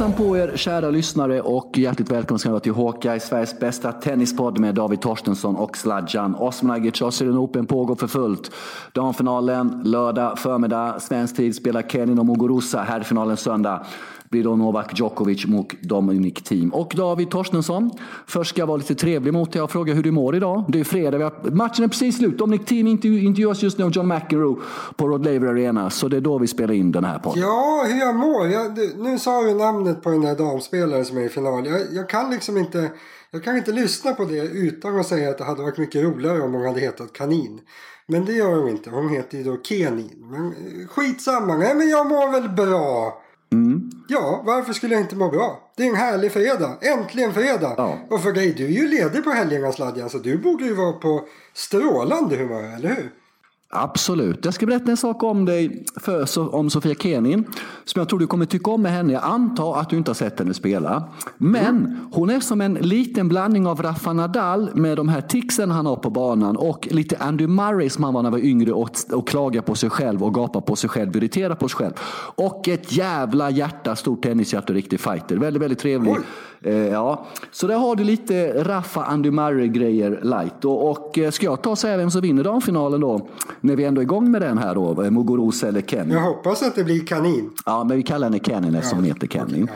Hejsan på er kära lyssnare och hjärtligt välkomna ska ni vara till Hawkeye, Sveriges bästa tennispodd med David Torstensson och Sladjan. Osmanagic Australian Open pågår för fullt. Damfinalen lördag förmiddag, svensk tid spelar Kenin och Muguruza. Herrfinalen söndag blir då Novak Djokovic mot Dominic Thiem. Och David Torstensson, först ska jag vara lite trevlig mot dig och fråga hur du mår idag. Det är fredag, matchen är precis slut. Dominic Thiem intervjuas just nu av John McEnroe på Rod Laver Arena. Så det är då vi spelar in den här podden. Ja, hur jag mår? Jag, nu sa du namnet på den där damspelaren som är i final. Jag, jag, kan liksom inte... Jag kan inte lyssna på det utan att säga att det hade varit mycket roligare om hon hade hetat Kanin. Men det gör hon inte. Hon heter ju då Kenin. Men eh, skitsamma. Nej men jag mår väl bra. Mm. Ja, varför skulle jag inte må bra? Det är en härlig fredag. Äntligen fredag! Ja. Och för dig, du är ju ledig på helgerna Sladjan, så du borde ju vara på strålande humör, eller hur? Absolut. Jag ska berätta en sak om dig, för, om Sofia Kenin, som jag tror du kommer tycka om med henne. Jag antar att du inte har sett henne spela. Men mm. hon är som en liten blandning av Rafa Nadal med de här ticsen han har på banan och lite Andy Murray som han var när han var yngre och, och klagar på sig själv och gapar på sig själv, irriterar på sig själv. Och ett jävla hjärta, stort tennishjärta och riktig fighter. Väldigt, väldigt trevlig. Oj. Eh, ja. Så där har du lite Rafa Andy Murray-grejer light. Och, och eh, ska jag ta och säga vem som vinner damfinalen då? När vi ändå är igång med den här då, eh, Muguruza eller Kenny. Jag hoppas att det blir kanin. Ja, men vi kallar henne Kenny eftersom ja. hon heter Kenny.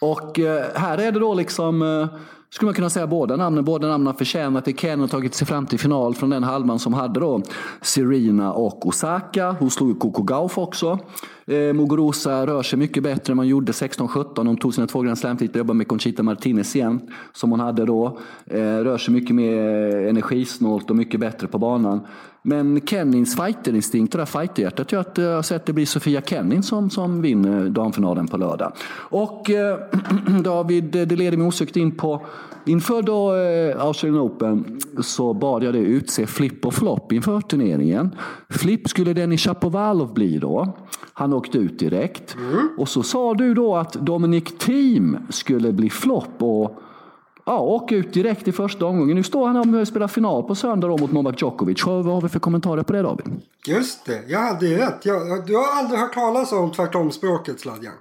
Och här är det då liksom skulle man kunna säga båda namnen. Båda namnen har förtjänat det. Ken har tagit sig fram till final från den halvan som hade då Serena och Osaka. Hon slog ju Coco Gauff också. Eh, Muguruza rör sig mycket bättre än man gjorde 16-17. Hon tog sina två Grand Slam-titlar och jobbade med Conchita Martinez igen. Som hon hade då. Eh, rör sig mycket mer energisnålt och mycket bättre på banan. Men Kennins figterinstinkt och det fighterhjärtat gör att jag har sett att det blir Sofia Kennin som, som vinner damfinalen på lördag. Och eh, David, det leder mig osökt in på Inför då eh, Australian Open så bad jag dig utse flipp och flopp inför turneringen. Flipp skulle Dennis Shapovalov bli då. Han åkte ut direkt. Mm. Och så sa du då att Dominic Thiem skulle bli flopp och ja, åka ut direkt i första omgången. Nu står han och spelar final på söndag mot Novak Djokovic. Vad har vi för kommentarer på det David? Just det, jag hade ju rätt. Jag, du har aldrig hört talas om tvärtomspråket Sladjan?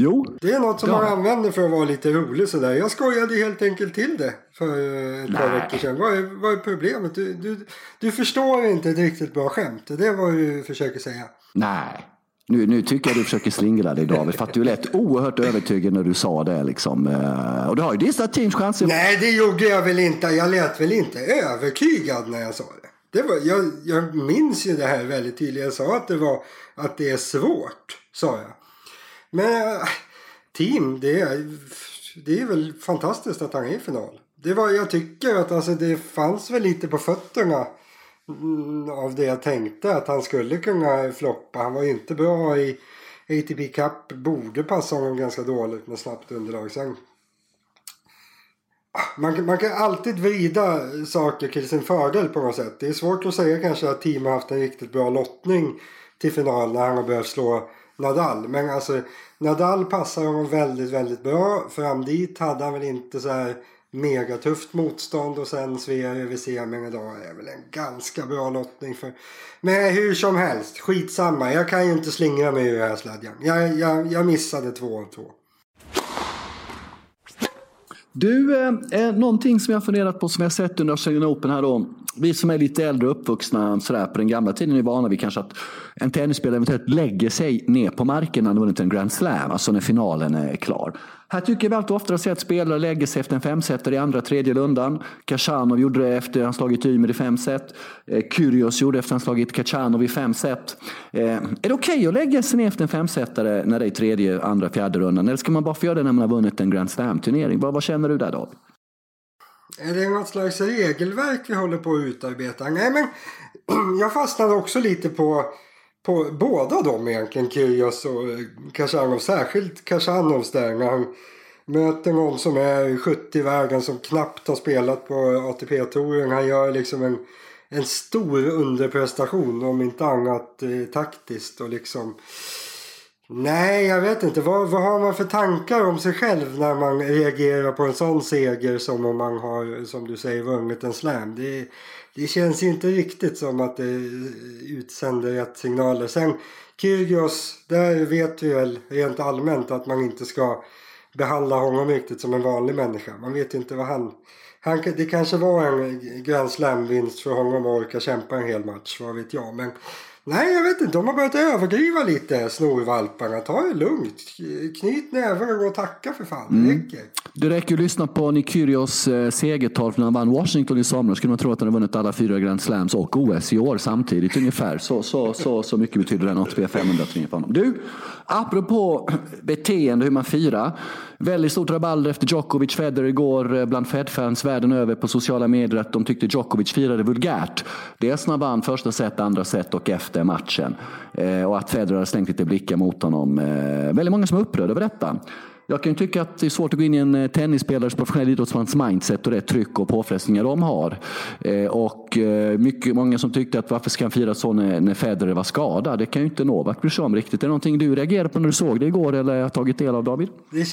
Jo. Det är något som ja. man använder för att vara lite rolig sådär. Jag skojade helt enkelt till det för eh, ett par veckor sedan. Vad är, vad är problemet? Du, du, du förstår inte ett riktigt bra skämt. Det är vad du försöker säga. Nej. Nu, nu tycker jag du försöker slingra dig David, för att du lät oerhört övertygad när du sa det. Liksom. Eh, och du har ju dissat teams chanser. Nej, det gjorde jag väl inte. Jag lät väl inte övertygad när jag sa det. det var, jag, jag minns ju det här väldigt tydligt. Jag sa att det, var, att det är svårt, sa jag. Men eh, team, det är, det är väl fantastiskt att han är i final. Det var, jag tycker att alltså, det fanns väl lite på fötterna Mm, av det jag tänkte att han skulle kunna floppa. Han var ju inte bra i ATP Cup. Borde passa honom ganska dåligt med snabbt underlag. Sen, ah, man, man kan alltid vrida saker till sin fördel på något sätt. Det är svårt att säga kanske att team har haft en riktigt bra lottning till final när han har behövt slå Nadal. Men alltså Nadal passar honom väldigt, väldigt bra. Fram dit hade han väl inte så här megatufft motstånd och sen Svea över semin idag är väl en ganska bra lottning för. Men hur som helst, skitsamma. Jag kan ju inte slingra mig ur den här sladjan. Jag, jag, jag missade två av två. Du, eh, eh någonting som jag funderat på som jag sett under Australian Open här då. Vi som är lite äldre uppvuxna sådär, på den gamla tiden är vana vid kanske att en tennisspelare eventuellt lägger sig ner på marken när han vunnit en Grand Slam, alltså när finalen är klar. Här tycker vi allt oftare se att spelare lägger sig efter en femsetare i andra, tredje rundan. Kachanov gjorde det efter han slagit Ymer i fem set. Eh, Kyrgios gjorde det efter han slagit Kachanov i fem set. Eh, är det okej okay att lägga sig ner efter en femsetare när det är tredje, andra, fjärde rundan? Eller ska man bara få göra det när man har vunnit en Grand Slam-turnering? Vad, vad känner du där David? Är det något slags regelverk vi håller på att utarbeta? Nej men jag fastnade också lite på på båda dem egentligen, Kyrgios och eh, Kashanov. Särskilt Khachanovs där när han möter någon som är 70 vägen som knappt har spelat på ATP-touren. Han gör liksom en, en stor underprestation om inte annat eh, taktiskt och liksom Nej, jag vet inte. Vad, vad har man för tankar om sig själv när man reagerar på en sån seger som om man har, som du säger, vunnit en slam? Det, det känns inte riktigt som att det utsänder rätt signaler. Sen Kyrgios, där vet vi väl rent allmänt att man inte ska behandla honom riktigt som en vanlig människa. Man vet ju inte vad han... han det kanske var en Grand Slam-vinst för honom att orka kämpa en hel match, vad vet jag. Men Nej, jag vet inte. De har börjat överdriva lite, snorvalparna. Ta det lugnt. Knyt näven och gå och tacka för fan. Det mm. räcker. Det räcker att lyssna på Nikyrios eh, segertal när han vann Washington i somras. skulle man tro att han har vunnit alla fyra Grand Slams och OS i år samtidigt ungefär. Så, så, så, så mycket betyder den ATP 500 för honom. Du, apropå beteende, hur man firar. Väldigt stort rabalder efter Djokovic Federer igår eh, bland Fed-fans världen över på sociala medier att de tyckte Djokovic firade vulgärt. Dels när han vann första set, andra set och efter matchen. Eh, och att Federer slängt lite blickar mot honom. Eh, väldigt många som är upprörda över detta. Jag kan tycka att det är svårt att gå in i en eh, tennisspelares professionella idrottsmans mindset och det tryck och påfrestningar de har. Eh, och eh, mycket, många som tyckte att varför ska han fira så när, när Federer var skadad? Det kan ju inte Novak bry sig om riktigt. Är det någonting du reagerade på när du såg det igår eller har tagit del av David? Det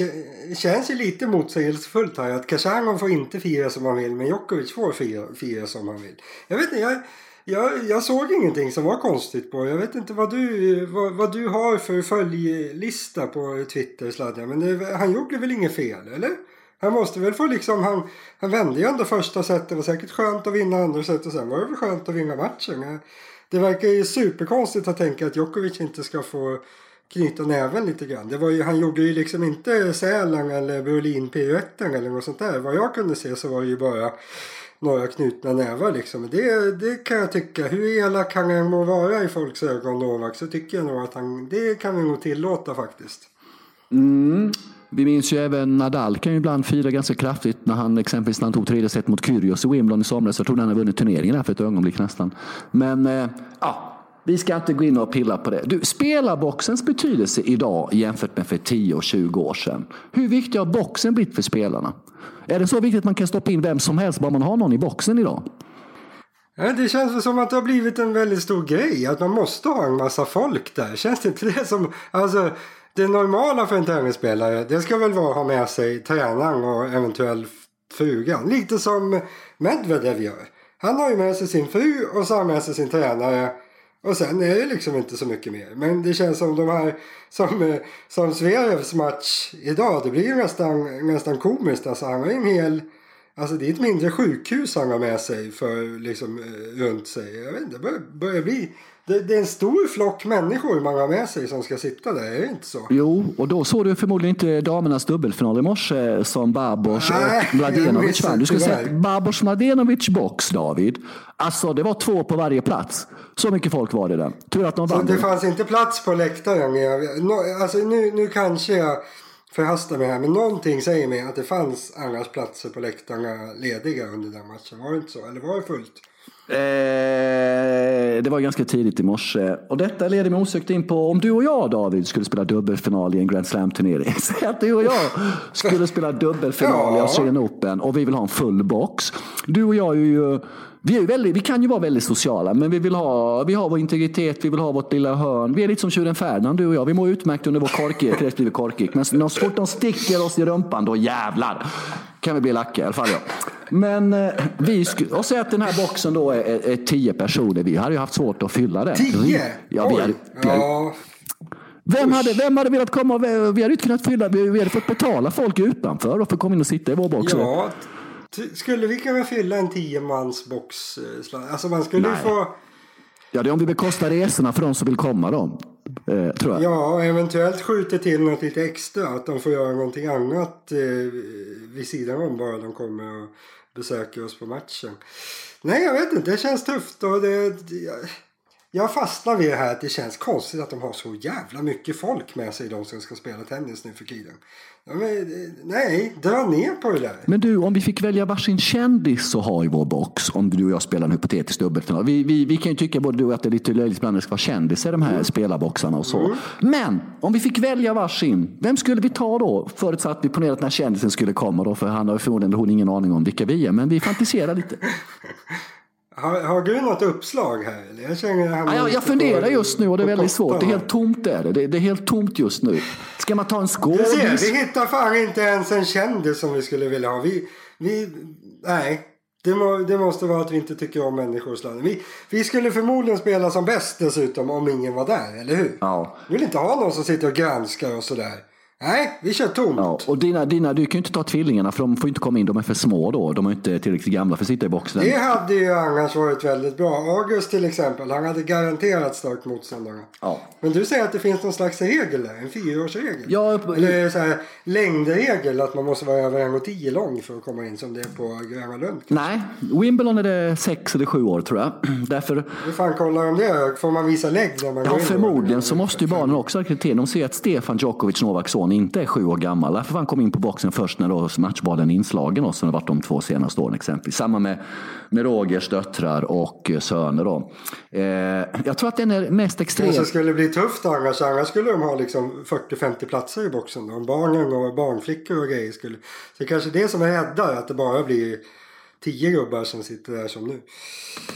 känns ju lite motsägelsefullt här att Kachanov får inte fira som han vill men Djokovic får fira, fira som han vill. Jag vet inte, jag jag, jag såg ingenting som var konstigt på Jag vet inte vad du, vad, vad du har för följlista på Twitter Sladja. Men det, han gjorde väl inget fel eller? Han måste väl få liksom, han, han vände ju ändå första set. Det var säkert skönt att vinna andra set och sen var det väl skönt att vinna matchen. Det verkar ju superkonstigt att tänka att Djokovic inte ska få knyta näven lite grann. Det var ju, han gjorde ju liksom inte Sälen eller Berlin P1 eller något sånt där. Vad jag kunde se så var det ju bara några knutna nävar liksom. Det, det kan jag tycka. Hur elak kan han må vara i folks ögon Novak så tycker jag nog att han, det kan vi nog tillåta faktiskt. Mm. Vi minns ju även Nadal kan ju ibland fira ganska kraftigt när han exempelvis när han tog tredje set mot Kyrgios i Wimbledon i somras. Jag trodde han hade vunnit turneringen där för ett ögonblick nästan. Men eh, ja, vi ska inte gå in och pilla på det. Du, spelarboxens betydelse idag jämfört med för 10 och 20 år sedan. Hur viktig har boxen blivit för spelarna? Är det så viktigt att man kan stoppa in vem som helst bara man har någon i boxen idag? Ja, det känns som att det har blivit en väldigt stor grej. Att man måste ha en massa folk där. Känns det inte det som... Alltså, det normala för en tennisspelare det ska väl vara att ha med sig tränaren och eventuell frugan. Lite som Medvedev gör. Han har ju med sig sin fru och så har han med sig sin tränare. Och sen är det liksom inte så mycket mer. Men det känns som de här, som, eh, som Zverevs match idag, det blir ju nästan, nästan komiskt. Alltså han har en hel, alltså det är ett mindre sjukhus han har med sig för liksom eh, runt sig. Jag vet inte, det börjar, börjar bli det, det, är en stor flock människor man har med sig som ska sitta där, är det inte så? Jo, och då såg du förmodligen inte damernas dubbelfinal i morse som Babos och Mladenovic vann. Du skulle säga Babos Mladenovic box, David. Alltså, det var två på varje plats. Så mycket folk var det där. Tur att de vann. Så det fanns inte plats på läktaren? Alltså, nu, nu kanske jag förhastar mig här, men någonting säger mig att det fanns annars platser på läktarna lediga under den matchen. Var det inte så? Eller var det fullt? Eh, det var ganska tidigt i morse. Och detta leder mig osökt in på om du och jag David skulle spela dubbelfinal i en Grand Slam-turnering. Säg att du och jag skulle spela dubbelfinal i Australian Open och vi vill ha en full box. Du och jag är ju vi, är väldigt, vi kan ju vara väldigt sociala, men vi vill ha, vi har vår integritet, vi vill ha vårt lilla hörn. Vi är lite som tjuren Ferdinand, du och jag. Vi mår utmärkt under vår korkek respektive korkek. Men så fort de sticker oss i rumpan, då jävlar kan vi bli lacka, i alla fall jag. Men eh, vi och säg att den här boxen då är, är, är, tio personer. Vi hade ju haft svårt att fylla den. Tio? Ja, vi hade, vi hade, ja. Vem hade, vem hade velat komma? Vi hade inte kunnat fylla, vi hade fått betala folk utanför och få komma in och sitta i vår box. Ja, skulle vi kunna fylla en tiomans box? Eh, alltså man skulle ju få... Ja, det är om vi bekostar resorna för de som vill komma då. Eh, tror jag. Ja, eventuellt skjuter till något lite extra. Att de får göra någonting annat eh, vid sidan om bara de kommer och besöker oss på matchen. Nej, jag vet inte. Det känns tufft. Och det, jag, jag fastnar vid det här att det känns konstigt att de har så jävla mycket folk med sig de som ska spela tennis nu för tiden. Men, nej, dra ner på det där. Men du, om vi fick välja varsin kändis att ha i vår box, om du och jag spelar en hypotetisk dubbelfinal. Vi, vi, vi kan ju tycka både du och att det är lite löjligt ibland det ska vara kändisar i de här mm. spelarboxarna och så. Mm. Men om vi fick välja varsin, vem skulle vi ta då? Förutsatt vi ponerar att den här kändisen skulle komma då, för han har förmodligen hon ingen aning om vilka vi är. Men vi fantiserar lite. Har, har du något uppslag här? Jag, känner ja, jag, jag funderar just nu och det är väldigt svårt. Det är helt tomt där. Det, det är helt tomt just nu. Ska man ta en skådis? Vi hittar fan inte ens en kändis som vi skulle vilja ha. Vi, vi, nej, det, må, det måste vara att vi inte tycker om människor. Vi, vi skulle förmodligen spela som bäst dessutom om ingen var där, eller hur? Ja. Vi vill inte ha någon som sitter och granskar och sådär. Nej, vi kör tomt. Ja, och dina, dina, du kan ju inte ta tvillingarna för de får inte komma in. De är för små då. De är inte tillräckligt gamla för att sitta i boxen. Det hade ju annars varit väldigt bra. August till exempel, han hade garanterat starkt motståndare. Ja. Men du säger att det finns någon slags regel där, en fyraårsregel? Ja, Eller så här, längdregel, att man måste vara över 1,10 lång för att komma in som det är på Gröna Lund. Nej, Wimbledon är det sex eller sju år tror jag. Därför, Hur fan kollar de det? Får man visa lägg när man ja går in? förmodligen så måste ju barnen också ha kriterier. De ser att Stefan Djokovic, Novaks son, inte är sju år gammal. Därför han komma in på boxen först när då matchbollen är inslagen då, som det varit de två senaste åren exempelvis. Samma med, med Rogers döttrar och eh, söner då. Eh, jag tror att den är mest extrem. Det skulle bli tufft annars. Annars skulle de ha liksom 40-50 platser i boxen. Då. Barnen och barnflickor och grejer skulle... Så det är kanske det som är räddar. Att det bara blir 10 gubbar som sitter där som nu.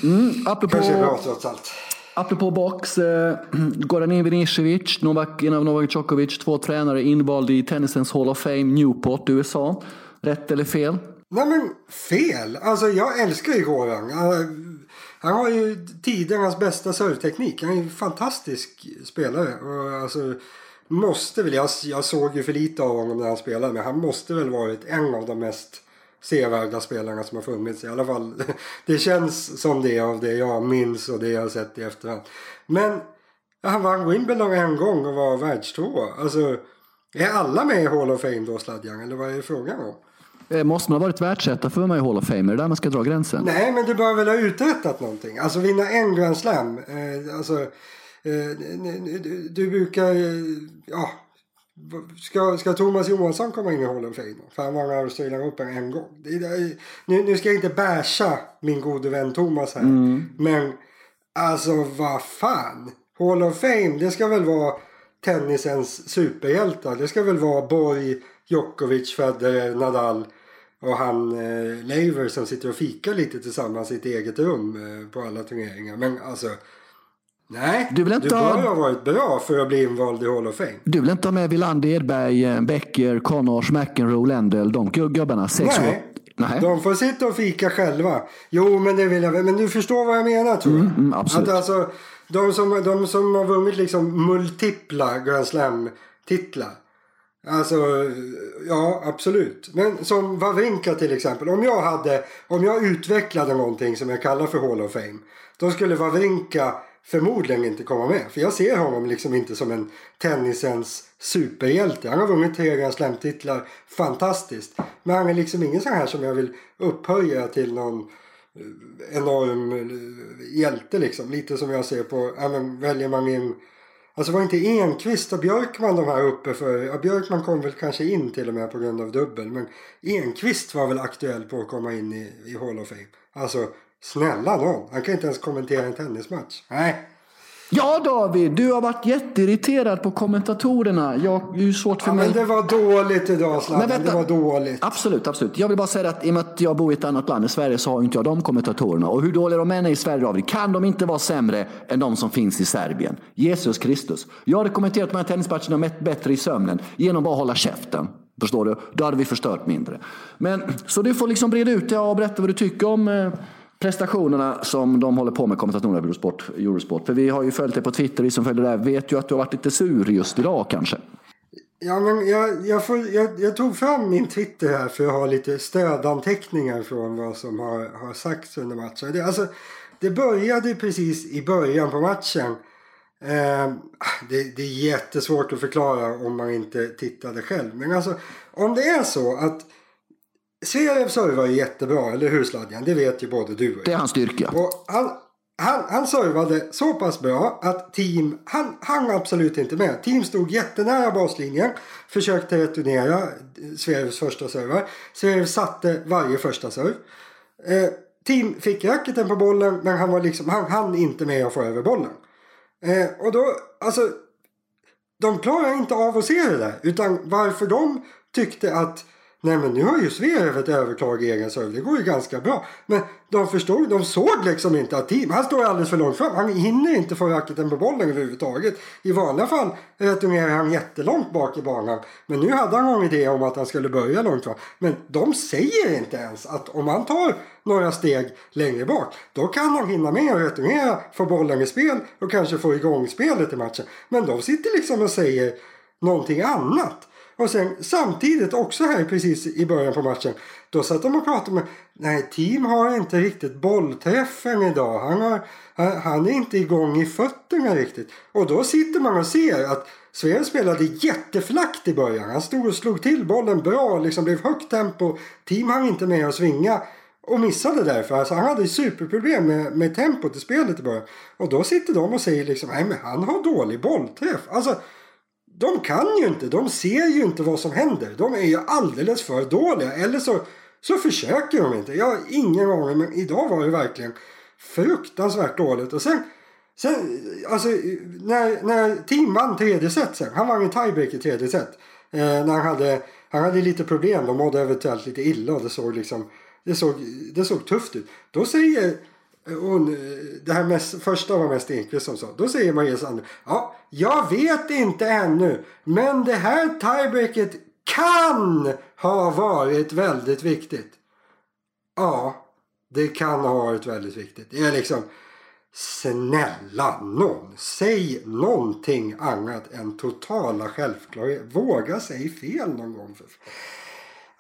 Mm, apropå, Kanske är bra trots allt apropå box, eh, Goran Ivanisevic, Novak, en av Novak Djokovic, två tränare invald i tennisens Hall of Fame, Newport, USA. Rätt eller fel? Nej men fel! Alltså jag älskar ju Goran. Han- har ju tidernas bästa serveteknik. Han är ju en fantastisk spelare. Och alltså, måste väl, jag, jag såg ju för lite av honom när han spelade. Men han måste väl varit en av de mest sevärda spelarna som har funnits. I alla fall, det känns som det av det jag minns och det jag har sett i efterhand. Men han vann Wimbledon en gång och var världstvåa. Alltså, är alla med i Hall of Fame då, Sladjan? Eller vad är frågan om? Eh, Måste man ha varit världsetta för att vara med i Hall of Fame? Är det där man ska dra gränsen? Nej, men du bör väl ha uträttat någonting. Alltså vinna en Grand Slam. Eh, alltså, eh, du, du brukar... Eh, ja, ska, ska Thomas Johansson komma in i Hall of Fame? För han vann Australian Open en gång. Det, det, nu, nu ska jag inte basha min gode vän Thomas här. Men alltså vad fan. Hall of Fame, det ska väl vara tennisens superhjältar. Det ska väl vara Borg, Djokovic, Federer, Nadal och han eh, Laver som sitter och fikar lite tillsammans i ett eget rum eh, på alla turneringar. Men alltså, nej. Du vill inte ha- bör ha varit bra för att bli invald i Hall of Fame. Du vill inte ha med Wilander, Edberg, eh, Becker, Connors, McEnroe, Lendl, de gu- gubbarna? Sex Nej. Nej. De får sitta och fika själva. Jo, men det vill jag. Men du förstår vad jag menar tror jag. mm, absolut. Att alltså, de som, de som har vunnit liksom multipla Grand Slam-titlar. Alltså, ja absolut. Men som Wawrinka till exempel. Om jag hade, om jag utvecklade någonting som jag kallar för Hall of Fame. Då skulle Wawrinka förmodligen inte komma med. För jag ser honom liksom inte som en tennisens superhjälte. Han har vunnit tre Grand Slam-titlar. Fantastiskt. Men han är liksom ingen sån här som jag vill upphöja till någon eh, enorm eh, hjälte liksom. Lite som jag ser på, ja, men väljer man in Alltså var inte Enqvist och Björkman de här uppe för... Ja, Björkman kom väl kanske in till och med på grund av dubbel. Men Enqvist var väl aktuell på att komma in i, i Hall of Fame. Alltså snälla någon. Han kan inte ens kommentera en tennismatch. Nej. Ja David, du har varit jätteirriterad på kommentatorerna. Jag, det är ju svårt för Ja, mig. men det var dåligt idag Zlatan. Det var dåligt. Absolut, absolut. Jag vill bara säga att i och med att jag bor i ett annat land, i Sverige, så har inte jag de kommentatorerna. Och hur dåliga de än är i Sverige, David, kan de inte vara sämre än de som finns i Serbien? Jesus Kristus. Jag hade kommenterat de här tennismatcherna bättre i sömnen genom bara att hålla käften. Förstår du? Då hade vi förstört mindre. Men, så du får liksom breda ut dig och berätta vad du tycker om eh, prestationerna som de håller på med, kommentatorerna på Eurosport, Eurosport. För vi har ju följt dig på Twitter, vi som följer det där vet ju att du har varit lite sur just idag kanske. Ja, men jag, jag, får, jag, jag tog fram min Twitter här för att ha lite stödanteckningar från vad som har, har sagts under matchen. Det, alltså, det började precis i början på matchen. Eh, det, det är jättesvårt att förklara om man inte tittade själv. Men alltså, om det är så att Zverev servar ju jättebra, eller hur Sladjan? Det vet ju både du och Det är jag. hans styrka. Och han, han, han servade så pass bra att team, han han absolut inte med. Team stod jättenära baslinjen. Försökte returnera Zverevs första servar. Zverev satte varje första serv. Eh, team fick racketen på bollen men han var liksom, han hann inte med att få över bollen. Eh, och då, alltså de klarar inte av att se det där. Utan varför de tyckte att Nej men nu har ju Zverev ett övertag i egen serve. Det går ju ganska bra. Men de förstod, de såg liksom inte att team, han står alldeles för långt fram. Han hinner inte få racketen på bollen överhuvudtaget. I vanliga fall returnerar han jättelångt bak i banan. Men nu hade han någon idé om att han skulle börja långt fram. Men de säger inte ens att om han tar några steg längre bak. Då kan han hinna med att returnera, få bollen i spel och kanske få igång spelet i matchen. Men de sitter liksom och säger någonting annat. Och sen samtidigt också här precis i början på matchen. Då satt de och pratade med. Nej, team har inte riktigt bollträffen idag. Han, har, han, han är inte igång i fötterna riktigt. Och då sitter man och ser att Sverige spelade jätteflackt i början. Han stod och slog till bollen bra, liksom blev högt tempo. Team hann inte med att svinga och missade därför. Alltså, han hade superproblem med, med tempot i spelet i början. Och då sitter de och säger liksom, nej men han har dålig bollträff. Alltså, de kan ju inte, de ser ju inte vad som händer. De är ju alldeles för dåliga. Eller så, så försöker de inte. Jag har ingen aning, men idag var det verkligen fruktansvärt dåligt. Och sen, sen alltså när, när Tim vann tredje set sen, han vann ju tiebreak i tredje set. Eh, när han hade, han hade lite problem, de mådde eventuellt lite illa och det såg liksom det såg, det såg tufft ut. Då säger hon, det här mest, första var mest Enqvist som sa. Då säger Maria Sandberg. Ja, jag vet inte ännu. Men det här tiebreaket kan ha varit väldigt viktigt. Ja, det kan ha varit väldigt viktigt. Det är liksom. Snälla någon, säg någonting annat än totala självklarhet. Våga säga fel någon gång. För...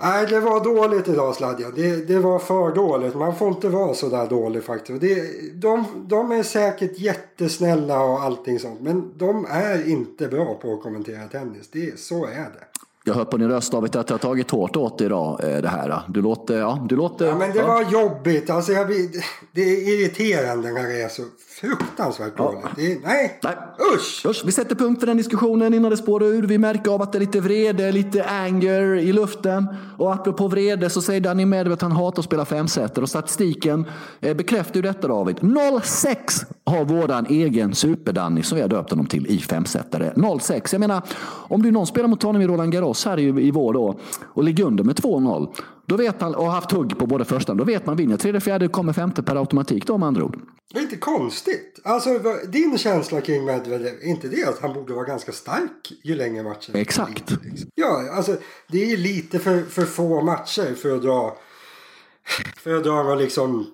Nej, det var dåligt idag Sladja. Det, det var för dåligt. Man får inte vara så där dålig faktiskt. Det, de, de är säkert jättesnälla och allting sånt. Men de är inte bra på att kommentera tennis. Det, så är det. Jag hör på din röst David att jag har tagit hårt åt idag eh, det här. Du låter, ja, du låter... Ja, men det var jobbigt. Alltså, jag, det är irriterande när det är så fruktansvärt dåligt. Det, nej. nej, usch! usch! Vi sätter punkt för den diskussionen innan det spårar ur. Vi märker av att det är lite vrede, lite anger i luften. Och apropå vrede så säger Danny Medvedev att han hatar att spela femseter. Och statistiken eh, bekräftar ju detta David. 0-6 har våran egen super-Danny som vi har döpt honom till i femsetare. 0-6. Jag menar, om du någon spelar mot honom i Roland Garros här i, i vår då och ligger under med 2-0. Då vet man, och haft hugg på både första, då vet man vinner tredje, fjärde, kommer femte per automatik då med andra ord. Det är inte konstigt. Alltså din känsla kring Medvedev, är inte det att han borde vara ganska stark ju längre matchen Exakt. Ja, alltså det är lite för, för få matcher för att dra, för att dra liksom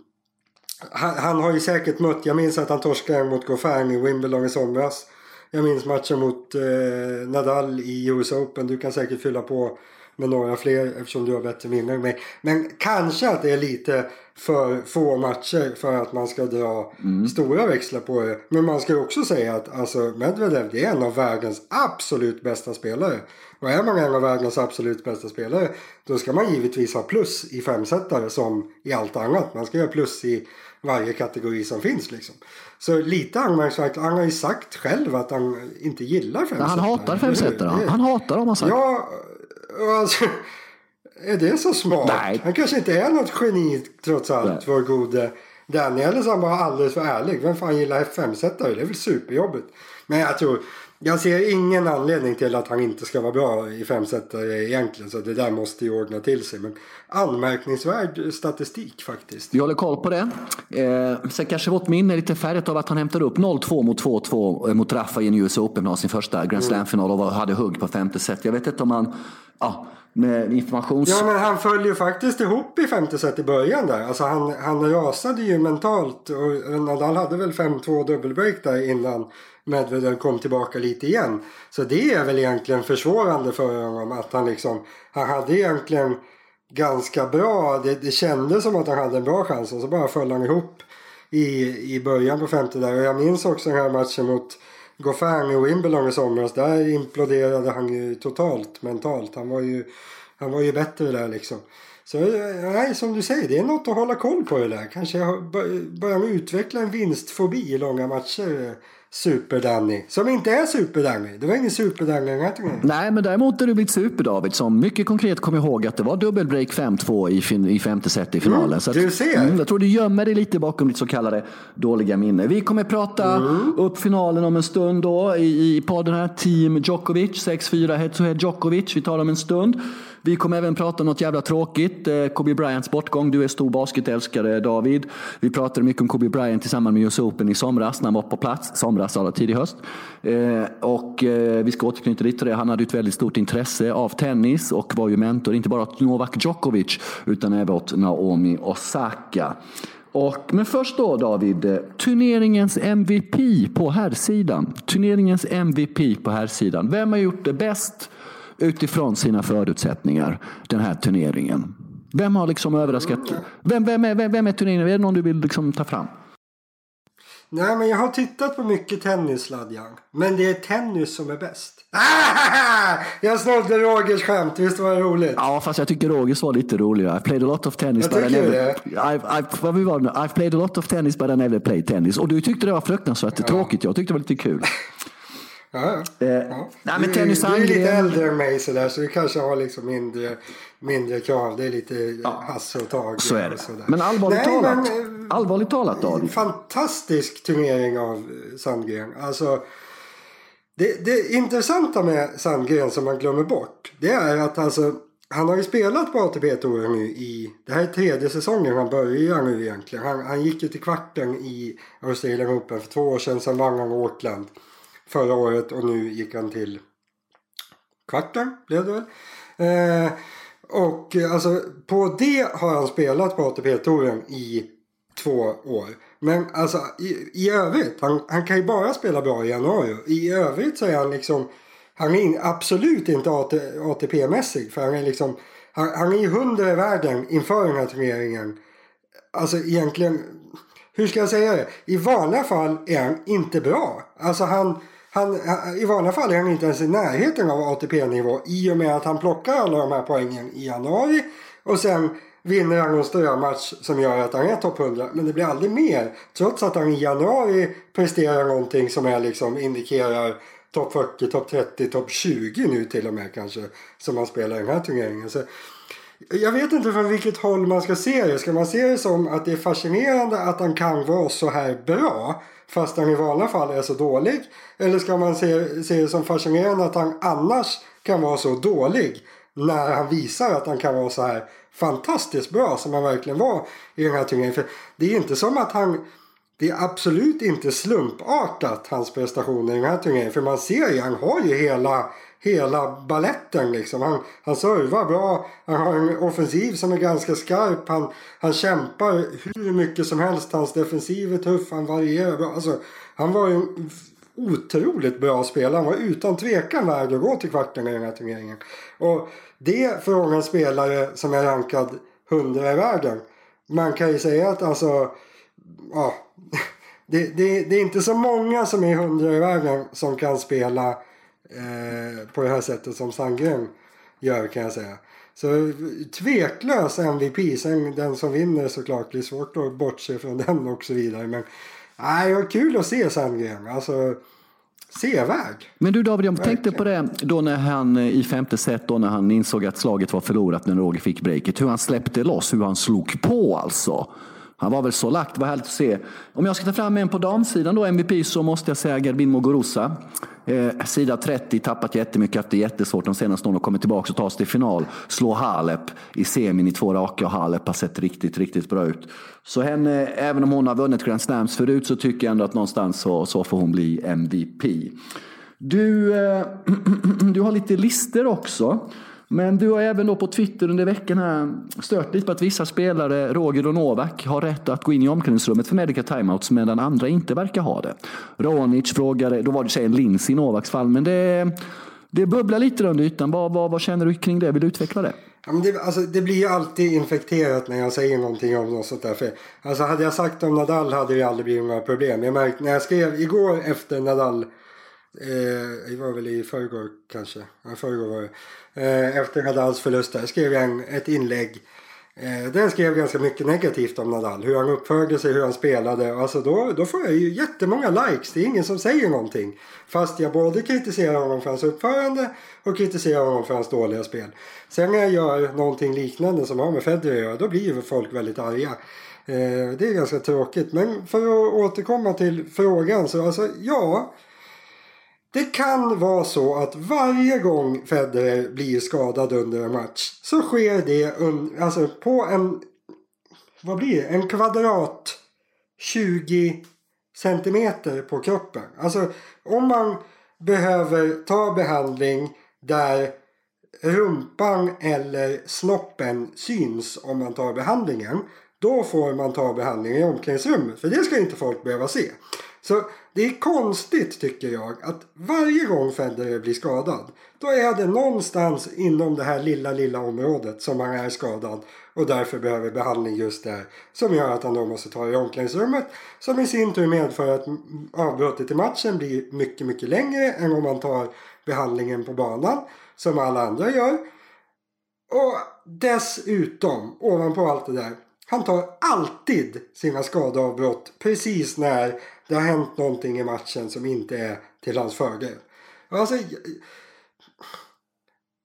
han, han, har ju säkert mött, jag minns att han torskade mot Goffin i Wimbledon i somras. Jag minns matchen mot eh, Nadal i US Open. Du kan säkert fylla på med några fler eftersom du har bättre minne än mig. Men kanske att det är lite för få matcher för att man ska dra mm. stora växlar på det. Men man ska också säga att alltså, Medvedev det är en av världens absolut bästa spelare. Och är man en av världens absolut bästa spelare då ska man givetvis ha plus i femsetare som i allt annat. Man ska ha plus i varje kategori som finns liksom. Så lite anmärkningsvärt. Han har ju sagt själv att han inte gillar femsetare. Han hatar femsetare. Han hatar dem har sagt. Ja, alltså, är det så smart? Nej. Han kanske inte är något geni trots allt, Nej. vår gode Danny. Eller så han bara alldeles för ärlig. Vem fan gillar F5-sättare? Det är väl superjobbigt. Men jag tror jag ser ingen anledning till att han inte ska vara bra i femsetare egentligen. Så det där måste ju ordna till sig. Men anmärkningsvärd statistik faktiskt. Vi håller koll på det. Eh, sen kanske vårt minne är lite färdigt av att han hämtade upp 0-2 mot 2-2 eh, mot Rafa i en US Open. Sin första Grand Slam-final och hade hugg på femte set. Jag vet inte om han... Ja, med informations... Ja men han föll ju faktiskt ihop i femte set i början där. Alltså han, han rasade ju mentalt. Och Nadal hade väl 5-2 dubbelbreak där innan Medvedev kom tillbaka lite igen. Så det är väl egentligen försvårande för honom att han liksom, han hade egentligen ganska bra, det, det kändes som att han hade en bra chans och så bara föll han ihop i, i början på femte där. Och jag minns också den här matchen mot Goffin i Wimbledon i somras. Där imploderade han ju totalt mentalt. Han var ju, han var ju bättre där liksom. Så nej, som du säger, det är något att hålla koll på det där. Kanske börja utveckla en vinstfobi i långa matcher Super-Danny. Som inte är Super-Danny. Det var ingen Super-Danny Nej, men däremot är du blivit Super-David som mycket konkret kom ihåg att det var dubbelbreak 5-2 i, i femte set i finalen. Mm, så att, du ser. Mm, jag tror du gömmer dig lite bakom ditt så kallade dåliga minne. Vi kommer prata mm. upp finalen om en stund då i, i podden här. Team Djokovic, 6-4 head to head Djokovic. Vi talar om en stund. Vi kommer även prata om något jävla tråkigt. Eh, Kobe Bryants bortgång. Du är stor basketälskare David. Vi pratade mycket om Kobe Bryant i samband med US Open i somras när han var på plats. Somras, alla tidig höst. Eh, och eh, vi ska återknyta lite till det. Han hade ett väldigt stort intresse av tennis och var ju mentor, inte bara åt Novak Djokovic utan även åt Naomi Osaka. Och, men först då David, turneringens MVP på herrsidan. Turneringens MVP på herrsidan. Vem har gjort det bäst? Utifrån sina förutsättningar den här turneringen? Vem har liksom överraskat? Vem, vem, är, vem, vem är turneringen? Är det någon du vill liksom ta fram? Nej, men jag har tittat på mycket tennis, Sladjan. Men det är tennis som är bäst. Jag snodde Rogers skämt, visst var det roligt? Ja, fast jag tycker Rogers var lite roligare. I played a lot of tennis Jag but I never... det. I've, I've, vad var nu? I've played a lot of tennis but I never played tennis. Och du tyckte det var fruktansvärt tråkigt. Jag tyckte det var lite kul. Ja, ja. Eh, ja. Nej, men du, tennis du är lite äldre än mig sådär, så du kanske har liksom mindre, mindre krav. Det är lite Hasse och Tage. Så är det. Men allvarligt Nej, talat. men, eh, allvarligt talat David. fantastisk turnering av eh, Sandgren. Alltså, det, det intressanta med Sandgren som man glömmer bort. Det är att alltså, han har ju spelat på ATP-touren nu i... Det här är tredje säsongen han börjar nu egentligen. Han, han gick ju till kvarten i Australian Open för två år sedan. Sen vann han Auckland förra året och nu gick han till kvarten blev det väl. Eh, och eh, alltså på det har han spelat på ATP-touren i två år. Men alltså i, i övrigt, han, han kan ju bara spela bra i januari. I övrigt så är han liksom, han är in, absolut inte AT, ATP-mässig. För han är liksom, han, han är ju hundra i världen inför den här turneringen. Alltså egentligen, hur ska jag säga det? I vanliga fall är han inte bra. Alltså han, han, eh, I vanliga fall är han inte ens i närheten av ATP-nivå i och med att han plockar alla de här poängen i januari och sen vinner han en strömatch som gör att han är topp 100. Men det blir aldrig mer. Trots att han i januari presterar någonting som är liksom indikerar topp 40, topp 30, topp 20 nu till och med kanske. Som han spelar i den här turneringen. Så jag vet inte från vilket håll man ska se det. Ska man se det som att det är fascinerande att han kan vara så här bra fast han i vanliga fall är så dålig? Eller ska man se, se det som fascinerande att han annars kan vara så dålig när han visar att han kan vara så här fantastiskt bra som han verkligen var i den här turneringen? För det är inte som att han det är absolut inte slumpartat hans prestationer i den här turneringen. För man ser ju, han har ju hela, hela balletten liksom. Han, han servar bra, han har en offensiv som är ganska skarp. Han, han kämpar hur mycket som helst. Hans defensiv är tuff, han varierar bra. Alltså, han var ju en otroligt bra spelare. Han var utan tvekan värd att gå till kvarten i den här turneringen. Och det från en spelare som är rankad 100 i världen. Man kan ju säga att alltså ja, det, det, det är inte så många som är hundra i världen som kan spela eh, på det här sättet som Sandgren gör kan jag säga. Så tveklös MVP. Sen den som vinner såklart blir svårt att bortse från den och så vidare. Men nej, det var kul att se Sandgren. Alltså sevärd. Men du David, jag Verkligen. tänkte på det då när han eh, i femte set då när han insåg att slaget var förlorat när Roger fick breaket. Hur han släppte loss, hur han slog på alltså. Han var väl så lagt, vad härligt att se. Om jag ska ta fram en på damsidan då, MVP, så måste jag säga Garbin Muguruza. Eh, sida 30, tappat jättemycket, haft det jättesvårt de senaste åren och kommit tillbaka och tas till final. Slå Halep i semin i två raka och Halep har sett riktigt, riktigt bra ut. Så henne, även om hon har vunnit Grand Slams förut så tycker jag ändå att någonstans så, så får hon bli MVP. Du, eh, du har lite lister också. Men du har även då på Twitter under veckan här stört lite på att vissa spelare, Roger och Novak, har rätt att gå in i omklädningsrummet för medical timeouts medan andra inte verkar ha det. Ronic frågade, då var det en lins i Novaks fall, men det, det bubblar lite under ytan. Vad, vad, vad känner du kring det? Vill du utveckla det? Ja, men det, alltså, det blir ju alltid infekterat när jag säger någonting om något sånt där. För, alltså, hade jag sagt om Nadal hade det aldrig blivit några problem. Jag märkte när jag skrev igår efter Nadal. Eh, det var väl i förrgår kanske. Ja, förrgår var det. Eh, efter Nadals förlust där skrev jag en, ett inlägg. Eh, där jag skrev ganska mycket negativt om Nadal. Hur han uppförde sig, hur han spelade. Alltså då, då får jag ju jättemånga likes. Det är ingen som säger någonting. Fast jag både kritiserar honom för hans uppförande och kritiserar honom för hans dåliga spel. Sen när jag gör någonting liknande som har med Federer att göra, då blir ju folk väldigt arga. Eh, det är ganska tråkigt. Men för att återkomma till frågan så alltså ja. Det kan vara så att varje gång Federer blir skadad under en match så sker det un, alltså på en vad blir det? En kvadrat 20 centimeter på kroppen. Alltså om man behöver ta behandling där rumpan eller snoppen syns om man tar behandlingen. Då får man ta behandling i omklädningsrummet. För det ska inte folk behöva se. Så det är konstigt tycker jag att varje gång Federer blir skadad då är det någonstans inom det här lilla, lilla området som han är skadad och därför behöver behandling just där som gör att han då måste ta i omklädningsrummet som i sin tur medför att avbrottet i matchen blir mycket, mycket längre än om man tar behandlingen på banan som alla andra gör. Och dessutom, ovanpå allt det där, han tar alltid sina skadeavbrott precis när det har hänt någonting i matchen som inte är till hans fördel. Alltså,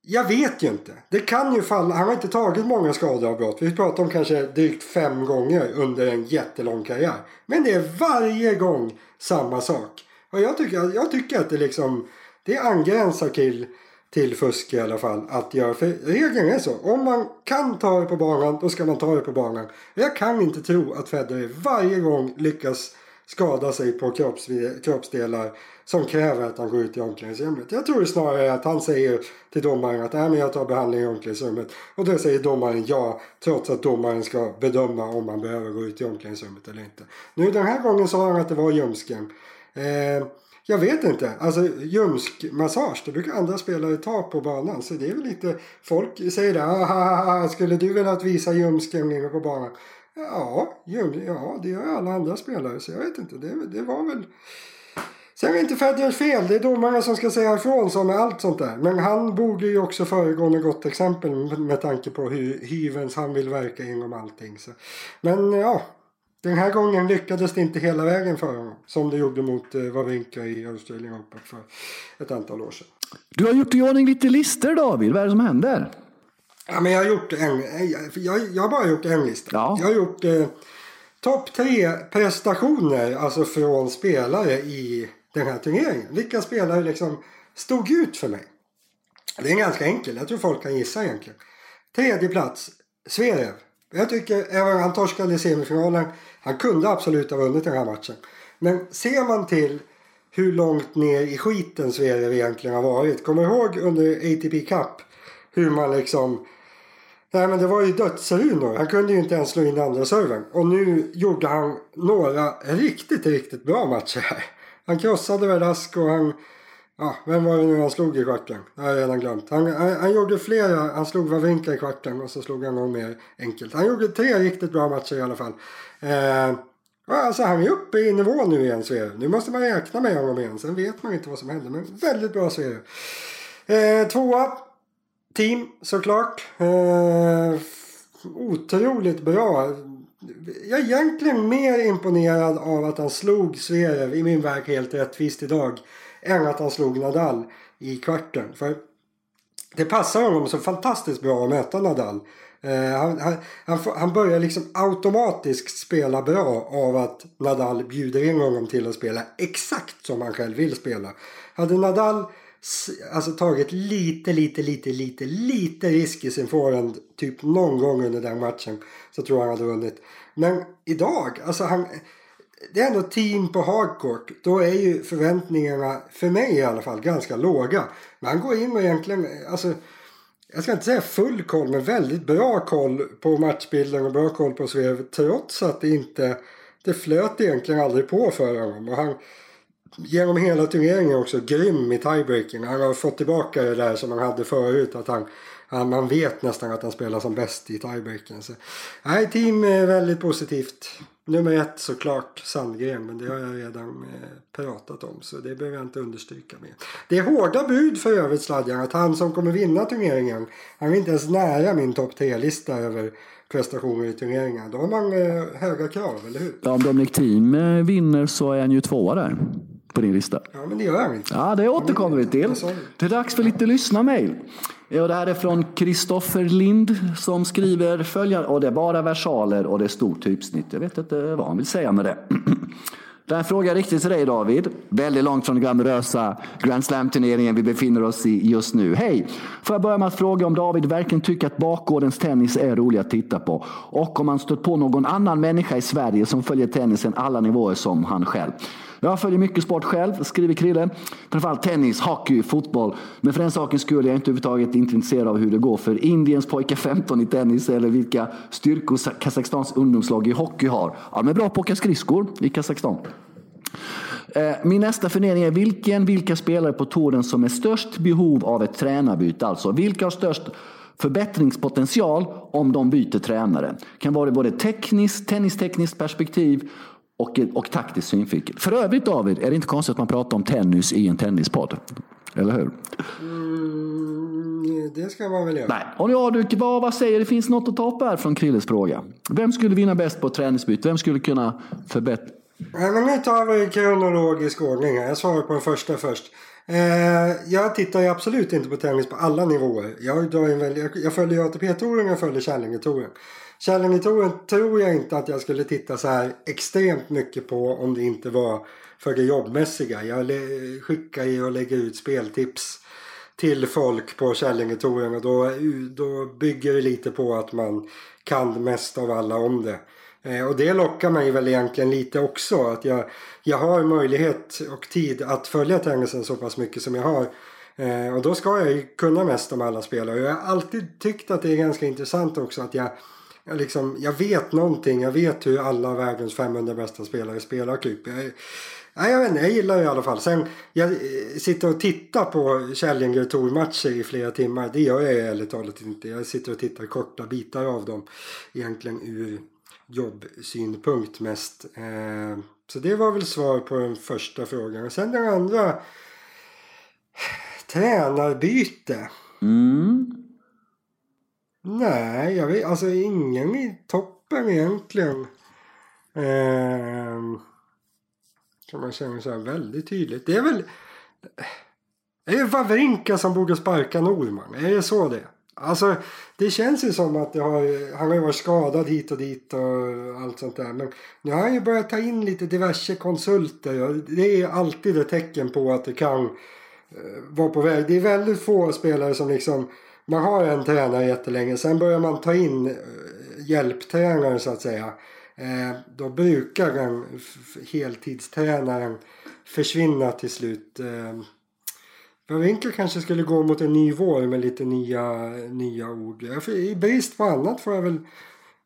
jag vet ju inte. Det kan ju falla. Han har inte tagit många skadeavbrott. Vi pratar om kanske drygt fem gånger under en jättelång karriär. Men det är varje gång samma sak. Och jag tycker, jag tycker att det liksom det angränsar till, till fusk i alla fall att göra. För regeln är så. Om man kan ta det på banan då ska man ta det på banan. Jag kan inte tro att Federer varje gång lyckas skada sig på kropps, kroppsdelar som kräver att han går ut i omklädningsrummet. Jag tror snarare att han säger till domaren att men jag tar behandling i omklädningsrummet. Och då säger domaren ja, trots att domaren ska bedöma om man behöver gå ut i omklädningsrummet eller inte. Nu den här gången sa han att det var ljumsken. Eh, jag vet inte. Alltså ljumskmassage, det brukar andra spelare ta på banan. Så det är väl lite, folk säger det, ah, skulle du velat visa ljumsken på banan? Ja, ja, det gör alla andra spelare. Så jag vet inte. Det, det var väl... Sen är det inte Federers fel. Det är domarna som ska säga ifrån som med allt sånt där. Men han borde ju också föregå med gott exempel med tanke på hur hyvens han vill verka inom allting. Så. Men ja, den här gången lyckades det inte hela vägen för honom. Som det gjorde mot eh, Wawrinka i Australian Open för ett antal år sedan. Du har gjort i ordning lite listor David. Vad är det som händer? Ja, men jag har gjort en. Jag, jag har bara gjort en lista. Ja. Jag har gjort eh, topp tre prestationer alltså från spelare i den här turneringen. Vilka spelare liksom stod ut för mig? Det är ganska enkelt. Jag tror folk kan gissa egentligen. Tredje plats, Zverev. Jag tycker, även han torskade i semifinalen. Han kunde absolut ha vunnit den här matchen. Men ser man till hur långt ner i skiten Zverev egentligen har varit. Kommer ihåg under ATP Cup hur man liksom Nej men det var ju dödsrunor. Han kunde ju inte ens slå in andra servern. Och nu gjorde han några riktigt, riktigt bra matcher här. Han krossade Verdasco. och han... Ja, vem var det nu han slog i kvarten? Det har jag redan glömt. Han, han, han gjorde flera. Han slog Wawrinka i kvarten och så slog han någon mer enkelt. Han gjorde tre riktigt bra matcher i alla fall. Eh, alltså han är uppe i nivå nu igen Sverige. Nu måste man räkna med honom igen. Sen vet man inte vad som händer. Men väldigt bra Sverige. Eh, tvåa team såklart. Eh, otroligt bra. Jag är egentligen mer imponerad av att han slog Zverev i min värld helt rättvist idag. Än att han slog Nadal i kvarten. För det passar honom så fantastiskt bra att möta Nadal. Eh, han, han, han, han, börjar liksom automatiskt spela bra av att Nadal bjuder in honom till att spela exakt som han själv vill spela. Hade Nadal alltså tagit lite, lite, lite, lite, lite risk i sin forehand typ någon gång under den matchen så tror jag han hade vunnit. Men idag, alltså han det är ändå team på hardcourt. Då är ju förväntningarna, för mig i alla fall, ganska låga. Men han går in och egentligen, alltså jag ska inte säga full koll, men väldigt bra koll på matchbilden och bra koll på Svev. Trots att det inte, det flöt egentligen aldrig på för honom. Och han, genom hela turneringen också grym i tiebreaking. Han har fått tillbaka det där som han hade förut. Att han, han, man vet nästan att han spelar som bäst i tiebreaking. Så, nej, team är väldigt positivt. Nummer ett såklart Sandgren, men det har jag redan eh, pratat om så det behöver jag inte understryka mer. Det är hårda bud för övrigt Sladjan att han som kommer vinna turneringen, han är inte ens nära min topp tre-lista över prestationer i turneringen. Då har man eh, höga krav, eller hur? Ja, om Dominic Thiem eh, vinner så är han ju tvåa där på din lista. Ja, men det gör han inte. Ja, det återkommer vi till. Det är dags för lite lyssna-mail. Ja, det här är från Kristoffer Lind som skriver följande. Och det är bara versaler och det är stort typsnitt. Jag vet inte vad han vill säga med det. Den här frågan riktigt till dig David. Väldigt långt från den glamorösa Grand Slam-turneringen vi befinner oss i just nu. Hej! Får jag börja med att fråga om David verkligen tycker att bakgårdens tennis är rolig att titta på? Och om han stött på någon annan människa i Sverige som följer tennisen alla nivåer som han själv. Jag följer mycket sport själv, skriver Krille. Framförallt tennis, hockey, fotboll. Men för den sakens skull är jag inte överhuvudtaget inte intresserad av hur det går för Indiens pojkar 15 i tennis eller vilka styrkor Kazakstans ungdomslag i hockey har. Ja, de är bra på att åka skridskor i Kazakstan. Eh, min nästa fundering är vilken, vilka spelare på touren som är störst behov av ett tränarbyte? Alltså vilka har störst förbättringspotential om de byter tränare? Kan vara både tekniskt, tennistekniskt perspektiv och, och taktisk synvinkel. För övrigt David, är det inte konstigt att man pratar om tennis i en tennispodd? Eller hur? Mm, det ska man väl göra. Nej. Och ja, du, vad, vad säger Det finns något att ta upp här från Krilles fråga. Vem skulle vinna bäst på ett träningsbyte? Vem skulle kunna förbättra? Nej, men nu tar vi kronologisk ordning här. Jag svarar på den första först. Eh, jag tittar ju absolut inte på tennis på alla nivåer. Jag, jag, jag följer ATP-touren och jag följer Challenger-touren. touren tror jag inte att jag skulle titta så här extremt mycket på om det inte var för det jobbmässiga. Jag skickar ju och lägger ut speltips till folk på Kärlingetouren och då, då bygger det lite på att man kan mest av alla om det. Eh, och det lockar mig väl egentligen lite också. Att jag, jag har möjlighet och tid att följa tennisen så pass mycket som jag har. Eh, och då ska jag ju kunna mest om alla spelare. Och jag har alltid tyckt att det är ganska intressant också att jag, jag, liksom, jag vet någonting. Jag vet hur alla världens 500 bästa spelare spelar typ. Jag, Nej, jag vet inte, jag gillar det i alla fall. Sen, jag eh, sitter och tittar på Källinger tour-matcher i flera timmar. Det gör jag ärligt talat inte. Jag sitter och tittar korta bitar av dem. Egentligen ur jobbsynpunkt mest. Eh, så det var väl svar på den första frågan. Och sen den andra. Tränarbyte. Mm. Nej, jag vet alltså ingen i toppen egentligen. Eh, kan man känna så här väldigt tydligt. Det är väl... Är det Wawrinka som borde sparka Norman? Är det så det Alltså det känns ju som att det har, han har ju varit skadad hit och dit och allt sånt där. Men nu har han ju börjat ta in lite diverse konsulter och det är alltid ett tecken på att det kan eh, vara på väg. Det är väldigt få spelare som liksom, man har en tränare jättelänge, sen börjar man ta in eh, hjälptränare så att säga. Eh, då brukar den heltidstränaren försvinna till slut. Eh, kanske skulle gå mot en ny vår med lite nya, nya ord. I brist på annat får jag väl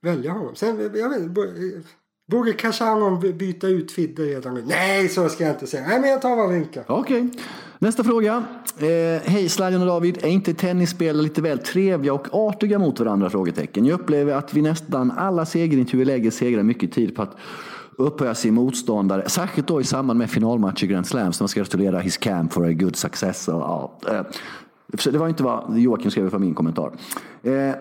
välja honom. Sen, jag vet Borde Kashanov byta ut Fidde redan nu? Nej, så ska jag inte säga. Nej, men jag tar Wawrinka. Okej. Okay. Nästa fråga. Eh, Hej Slajan och David. Är inte tennisspelare lite väl trevliga och artiga mot varandra? Frågetecken. Jag upplever att vi nästan alla segerintervjuer lägger segrar mycket tid på att upphöja sin motståndare. Särskilt då i samband med finalmatch i Grand Slam. Så man ska gratulera his camp for a good success. Och, ja, eh, det var inte vad Joakim skrev för min kommentar. Eh,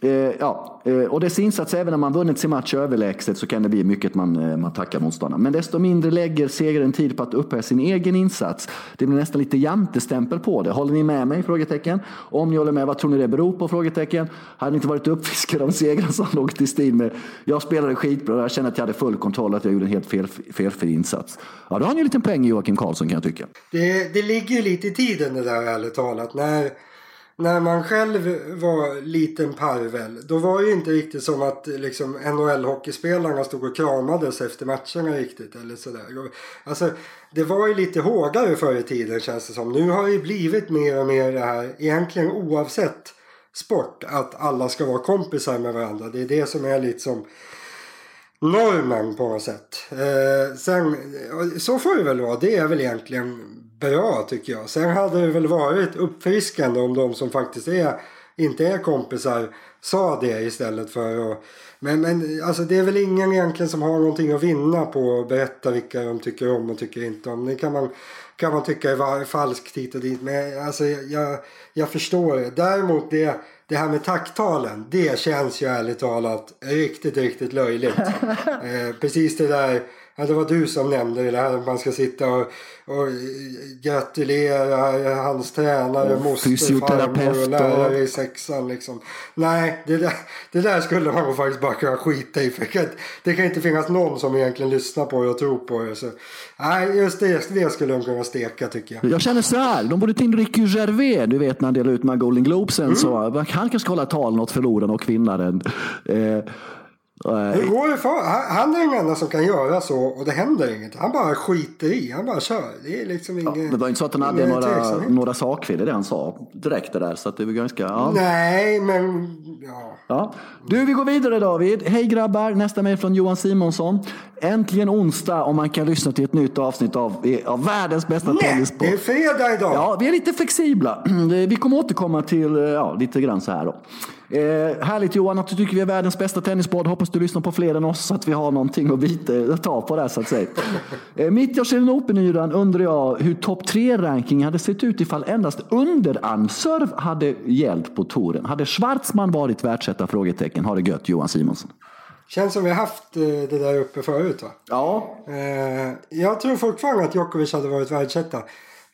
eh, ja, eh, och dess insats, även när man vunnit sin match överlägset så kan det bli mycket man, eh, man tackar motståndarna. Men desto mindre lägger segraren tid på att upphöja sin egen insats. Det blir nästan lite jantestämpel på det. Håller ni med mig? Frågetecken. Om ni håller med, vad tror ni det beror på? Frågetecken. Hade ni inte varit uppfiskade av segern som låg till stil med jag spelade skitbra, jag kände att jag hade full kontroll, att jag gjorde en helt fel, felfri insats. Ja, då har ni en liten poäng Joakim Karlsson kan jag tycka. Det, det ligger ju lite i tiden det där ärligt talat. När när man själv var liten parvel, då var det ju inte riktigt som att liksom, NHL-hockeyspelarna stod och kramades efter matcherna riktigt. Eller sådär. Alltså, det var ju lite hårdare förr i tiden känns det som. Nu har det blivit mer och mer det här, egentligen oavsett sport, att alla ska vara kompisar med varandra. Det är det som är lite som normen på något sätt. Eh, sen, så får det väl vara. Det är väl egentligen bra tycker jag. Sen hade det väl varit uppfriskande om de som faktiskt är, inte är kompisar sa det istället för att men, men alltså det är väl ingen egentligen som har någonting att vinna på att berätta vilka de tycker om och tycker inte om. Det kan man, kan man tycka är falskt hit och dit. Men alltså jag, jag förstår det. Däremot det, det här med tacktalen. Det känns ju ärligt talat riktigt, riktigt löjligt. eh, precis det där Ja, det var du som nämnde det här att man ska sitta och, och gratulera hans tränare, moster, farmor och lärare i sexan. Liksom. Nej, det där, det där skulle man faktiskt bara kunna skita i. För det kan inte finnas någon som egentligen lyssnar på det och tror på det. Så, nej, just det, det skulle de kunna steka tycker jag. Jag känner så här, de borde ta in Ricky Gervais, du vet när han delar ut de här Golden Globesen. Mm. Så, han kanske ska hålla tal åt förloraren och vinnaren. Eh, hur går det för? Han är den enda som kan göra så och det händer inget. Han bara skiter i. Han bara kör. Det är liksom inget. Ja, det var inte så att han hade några, några sakfel i det han sa direkt det där. Så att det var ganska. Ja. Nej, men ja. ja. Du, vi går vidare David. Hej grabbar. Nästa mejl från Johan Simonsson. Äntligen onsdag och man kan lyssna till ett nytt avsnitt av, av världens bästa Nej, tennispodd. det är fredag idag. Ja, vi är lite flexibla. Vi kommer återkomma till ja, lite grann så här då. Eh, härligt Johan att du tycker vi är världens bästa tennispodd. Hoppas du lyssnar på fler än oss så att vi har någonting att, bita, att ta på där så att säga. Eh, mitt i Australian Open-yran undrar jag hur topp tre ranking hade sett ut ifall endast underarmserv hade gällt på touren. Hade Schwartzman varit världsetta? Frågetecken. Har det gött Johan Simonsson. Känns som vi har haft eh, det där uppe förut va? Ja. Eh, jag tror fortfarande att Djokovic hade varit världsetta.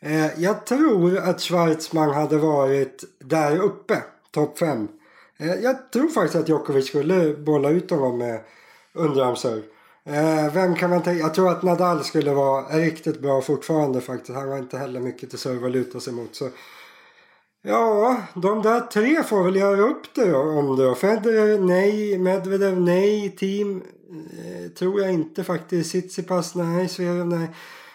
Eh, jag tror att Schwartzman hade varit där uppe, topp fem. Jag tror faktiskt att Djokovic skulle bolla ut honom med underarmsserv. Vem kan man tänka? Jag tror att Nadal skulle vara riktigt bra fortfarande faktiskt. Han har inte heller mycket till serve att luta sig mot. Så Ja, de där tre får väl göra upp det om det då. Federer nej, Medvedev nej, Team eh, tror jag inte faktiskt. Tsitsipas nej, Zverev nej.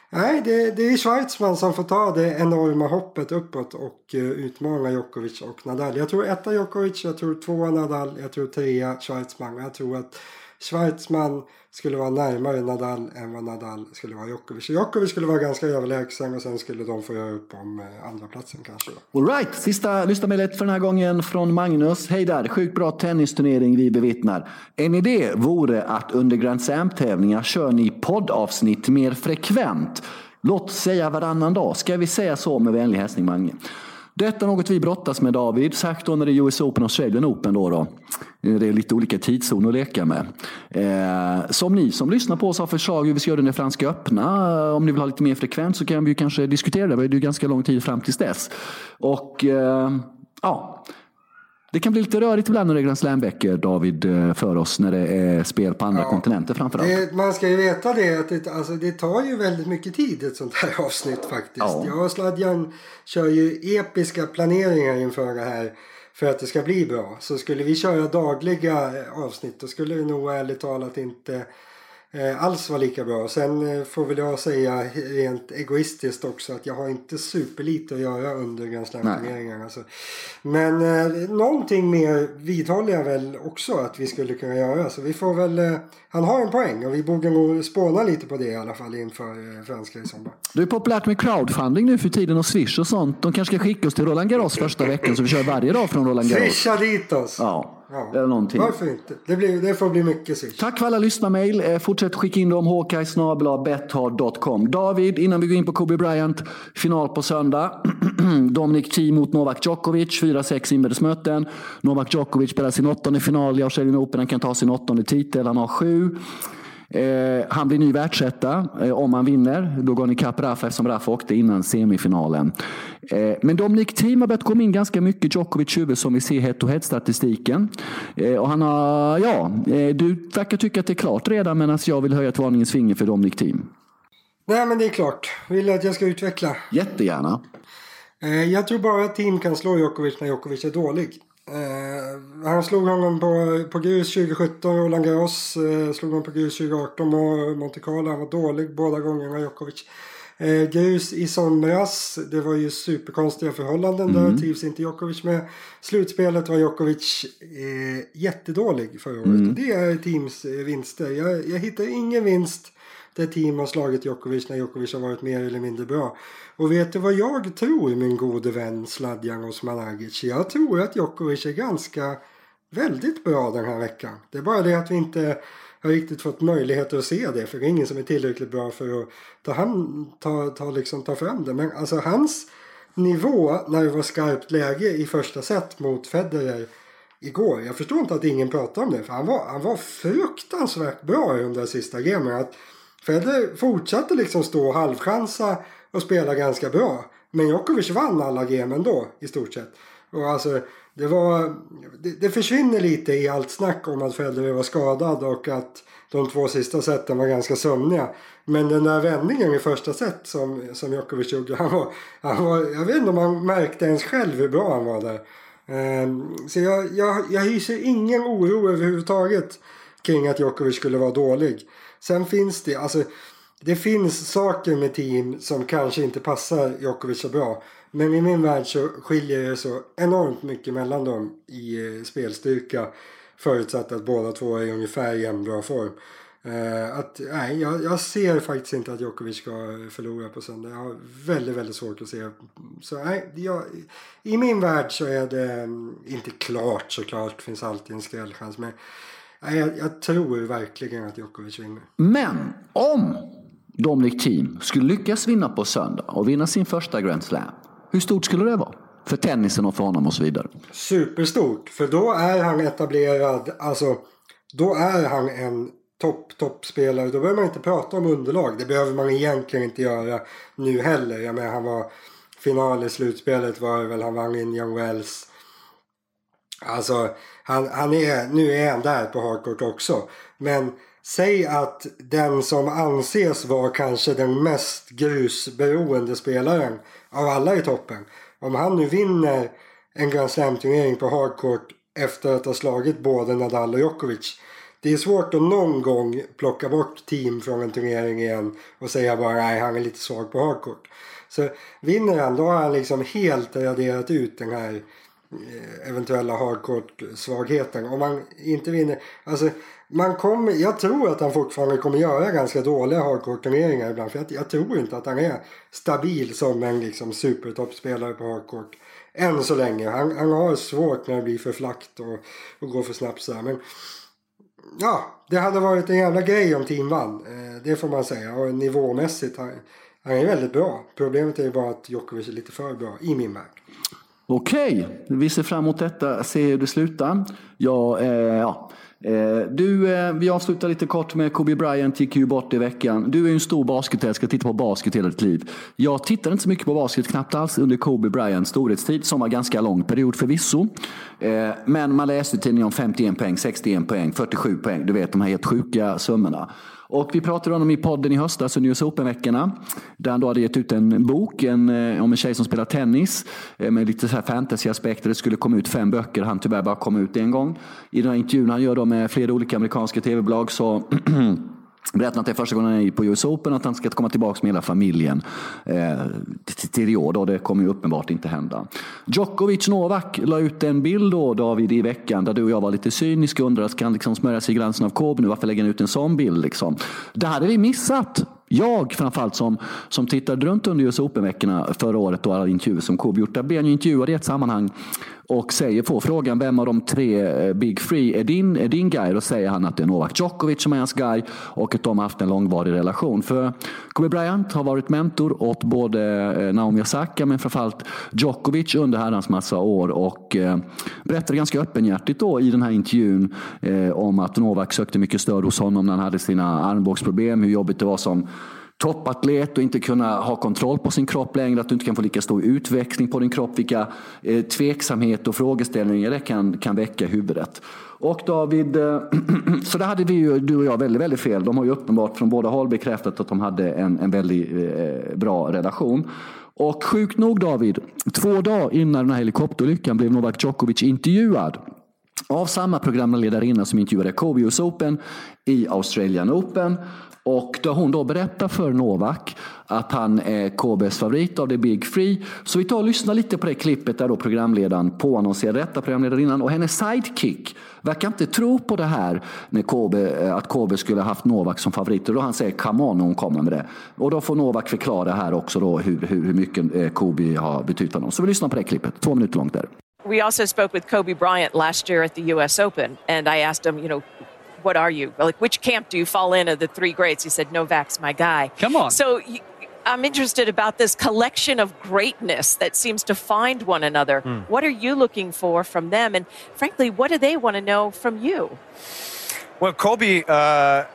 Nej, det, det är Schweizman som får ta det enorma hoppet uppåt och uh, utmana Djokovic och Nadal. Jag tror etta Djokovic, jag tror tvåa Nadal, jag tror trea Schweizman. Jag tror att Schweizman skulle vara närmare Nadal än vad Nadal skulle vara Djokovic. Djokovic skulle vara ganska överlägsen och sen skulle de få göra upp om eh, andra platsen kanske. Alright, sista lyssnarmejlet för den här gången från Magnus. Hej där, sjukt bra tennisturnering vi bevittnar. En idé vore att under Grand Slam-tävlingar kör ni poddavsnitt mer frekvent. Låt säga varannan dag. Ska vi säga så med vänlig hälsning Mange? Detta är något vi brottas med David, särskilt då när det är US Open och Australian Open. Då, då. Det är lite olika tidszoner att leka med. Eh, som ni som lyssnar på oss har förslag hur vi ska göra den när Franska öppna. Eh, om ni vill ha lite mer frekvent så kan vi kanske diskutera det. Det är ju ganska lång tid fram tills dess. Och eh, ja, det kan bli lite rörigt ibland när det är Grand Slam-veckor, David, eh, för oss när det är spel på andra ja, kontinenter framförallt. Det, man ska ju veta det att det, alltså, det tar ju väldigt mycket tid ett sånt här avsnitt faktiskt. Ja. Jag och Sladjan kör ju episka planeringar inför det här för att det ska bli bra. Så skulle vi köra dagliga avsnitt då skulle det nog ärligt talat inte eh, alls var lika bra. Sen eh, får väl jag säga rent egoistiskt också att jag har inte superlite att göra under Grand Slam-turneringarna. Alltså. Men eh, någonting mer vidhåller jag väl också att vi skulle kunna göra. Så vi får väl, eh, han har en poäng och vi borde nog spåna lite på det i alla fall inför eh, franska i sommar. Det är populärt med crowdfunding nu för tiden och Swish och sånt. De kanske ska skicka oss till Roland Garros första veckan så vi kör varje dag från Roland Garros. Swisha dit oss! Ja. Ja. Eller någonting. Varför inte? Det, blir, det får bli mycket swish. Tack för alla lyssnarmail. Eh, fortsätt skicka in dem hkaj David, innan vi går in på Kobe Bryant. Final på söndag. Dominic Thiem mot Novak Djokovic. 4-6 inbördesmöten. Novak Djokovic spelar sin åttonde final i Australian Open. Han kan ta sin åttonde titel. Han har sju. Eh, han blir ny världsetta eh, om han vinner. Då går han ikapp Rafa eftersom Rafa åkte innan semifinalen. Eh, men Dominic Thiem har börjat komma in ganska mycket Djokovic huvud som vi ser head to head statistiken. Eh, och han har, ja, eh, du verkar tycka att det är klart redan medan jag vill höja ett varningens finger för Dominic Thiem. Nej men det är klart. Vill du att jag ska utveckla? Jättegärna. Eh, jag tror bara att Thiem kan slå Djokovic när Djokovic är dålig. Uh, han slog honom på, på grus 2017, Roland Garros uh, slog honom på grus 2018 och Monte Carlo. Han var dålig båda gångerna, Djokovic. Uh, grus i somras, det var ju superkonstiga förhållanden mm. där, trivs inte Djokovic med. Slutspelet var Djokovic uh, jättedålig förra året. Mm. Det är teams vinster. Jag, jag hittar ingen vinst där team har slagit Djokovic när Djokovic har varit mer eller mindre bra. Och vet du vad jag tror min gode vän Sladjan Osmanagic? Jag tror att Djokovic är ganska väldigt bra den här veckan. Det är bara det att vi inte har riktigt fått möjligheter att se det. För det är ingen som är tillräckligt bra för att ta, hand, ta, ta, liksom, ta fram det. Men alltså hans nivå när det var skarpt läge i första set mot Federer igår. Jag förstår inte att ingen pratar om det. För han var, han var fruktansvärt bra i de där sista gamen. Federer fortsatte liksom stå och halvchansa och spelade ganska bra. Men Djokovic vann alla game ändå i stort sett. Och alltså, det, var, det, det försvinner lite i allt snack om att Federer var skadad och att de två sista seten var ganska sömniga. Men den där vändningen i första set som, som Djokovic gjorde, han var, han var, jag vet inte om han märkte ens själv hur bra han var där. Ehm, så jag, jag, jag hyser ingen oro överhuvudtaget kring att Djokovic skulle vara dålig. Sen finns det, alltså det finns saker med team som kanske inte passar Djokovic så bra. Men i min värld så skiljer det så enormt mycket mellan dem i eh, spelstyrka. Förutsatt att båda två är i ungefär jämnbra form. Uh, att, nej, jag, jag, ser faktiskt inte att Djokovic ska förlora på söndag. Jag har väldigt, väldigt svårt att se. Så nej, jag, i min värld så är det mm, inte klart såklart. Det finns alltid en skrällchans. Men nej, jag, jag, tror verkligen att Djokovic vinner. Men om Dominic Thiem skulle lyckas vinna på söndag och vinna sin första Grand Slam. Hur stort skulle det vara? För tennisen och för honom och så vidare. Superstort. För då är han etablerad. Alltså, då är han en topp, toppspelare. Då behöver man inte prata om underlag. Det behöver man egentligen inte göra nu heller. Jag menar, han var final i slutspelet var det väl. Han vann Indian Wells. Alltså, han, han är, nu är han där på hardcourt också. Men säg att den som anses vara kanske den mest grusberoende spelaren av alla i toppen. Om han nu vinner en Grand Slam-turnering på hardcourt efter att ha slagit både Nadal och Djokovic det är svårt att någon gång plocka bort team från en turnering igen och säga bara nej han är lite svag på hardcourt. Så vinner han då har han liksom helt raderat ut den här Eh, eventuella hardcourt-svagheten. Om man inte vinner, alltså man kommer, jag tror att han fortfarande kommer göra ganska dåliga hardcourt-turneringar ibland. För jag, jag, tror inte att han är stabil som en liksom supertoppspelare på hardcourt. Än så länge. Han, han har svårt när det blir för flackt och, och går för snabbt sådär. Men ja, det hade varit en jävla grej om team vann. Eh, det får man säga. Och nivåmässigt, han, han är väldigt bra. Problemet är ju bara att Djokovic är lite för bra i min värld. Okej, vi ser fram emot detta. Se hur det slutar. Ja, eh, ja. Eh, du, eh, vi avslutar lite kort med Kobe Bryant gick ju bort i veckan. Du är ju en stor basketälskare, tittar på basket hela ditt liv. Jag tittade inte så mycket på basket, knappt alls under Kobe Bryants storhetstid, som var ganska lång period förvisso. Eh, men man läste i tidningen om 51 poäng, 61 poäng, 47 poäng. Du vet de här helt sjuka summorna. Och vi pratade om honom i podden i höstas alltså under US Open-veckorna. Där han då hade gett ut en bok en, eh, om en tjej som spelar tennis. Eh, med lite så här fantasy-aspekter. Det skulle komma ut fem böcker. Han tyvärr bara kom ut en gång. I den här intervjun han gör då med flera olika amerikanska tv-bolag så berättar att det är första gången han är på US Open att han ska komma tillbaka med hela familjen eh, till Rio. Då. Det kommer ju uppenbart inte hända. Djokovic Novak la ut en bild då, David, i veckan där du och jag var lite cyniska och undrade, ska han liksom smörja sig i glansen av Kobe nu? Varför lägger han ut en sån bild? Liksom? Det hade vi missat. Jag framförallt som, som tittade runt under US Open-veckorna förra året och alla intervjuer som Kobe gjort. Där blev han ju intervjuad i ett sammanhang och säger, får frågan vem av de tre eh, Big Three är din, är din guy? Då säger han att det är Novak Djokovic som är hans guy och att de har haft en långvarig relation. För Kobe Bryant har varit mentor åt både eh, Naomi Osaka men framförallt Djokovic under herrans massa år och eh, berättade ganska öppenhjärtigt då i den här intervjun eh, om att Novak sökte mycket stöd hos honom när han hade sina armbågsproblem, hur jobbigt det var som toppatlet och inte kunna ha kontroll på sin kropp längre, att du inte kan få lika stor utväxling på din kropp, vilka eh, tveksamhet och frågeställningar det kan, kan väcka i huvudet. Och David, eh, så där hade vi ju, du och jag, väldigt, väldigt fel. De har ju uppenbart från båda håll bekräftat att de hade en, en väldigt eh, bra relation. Och sjukt nog David, två dagar innan den här helikopterolyckan blev Novak Djokovic intervjuad av samma programledarinna som intervjuade Kobe US Open i Australian Open. Och då hon då berättar för Novak att han är KBs favorit av The Big Free. Så vi tar och lyssnar lite på det klippet där då programledaren påannonserar detta, programledarinnan. Och hennes sidekick verkar inte tro på det här när KB, eh, att KB skulle haft Novak som favorit. Och då han säger come on när hon kommer med det. Och då får Novak förklara här också då hur, hur, hur mycket eh, KB Kobe har betytt honom. Så vi lyssnar på det klippet, två minuter långt där. We also spoke with Kobe Bryant last year at the US Open and I asked him, you know, what are you? Like, which camp do you fall in of the three greats? He said, Novak's my guy. Come on. So I'm interested about this collection of greatness that seems to find one another. Mm. What are you looking for from them? And frankly, what do they want to know from you? Well, Kobe uh,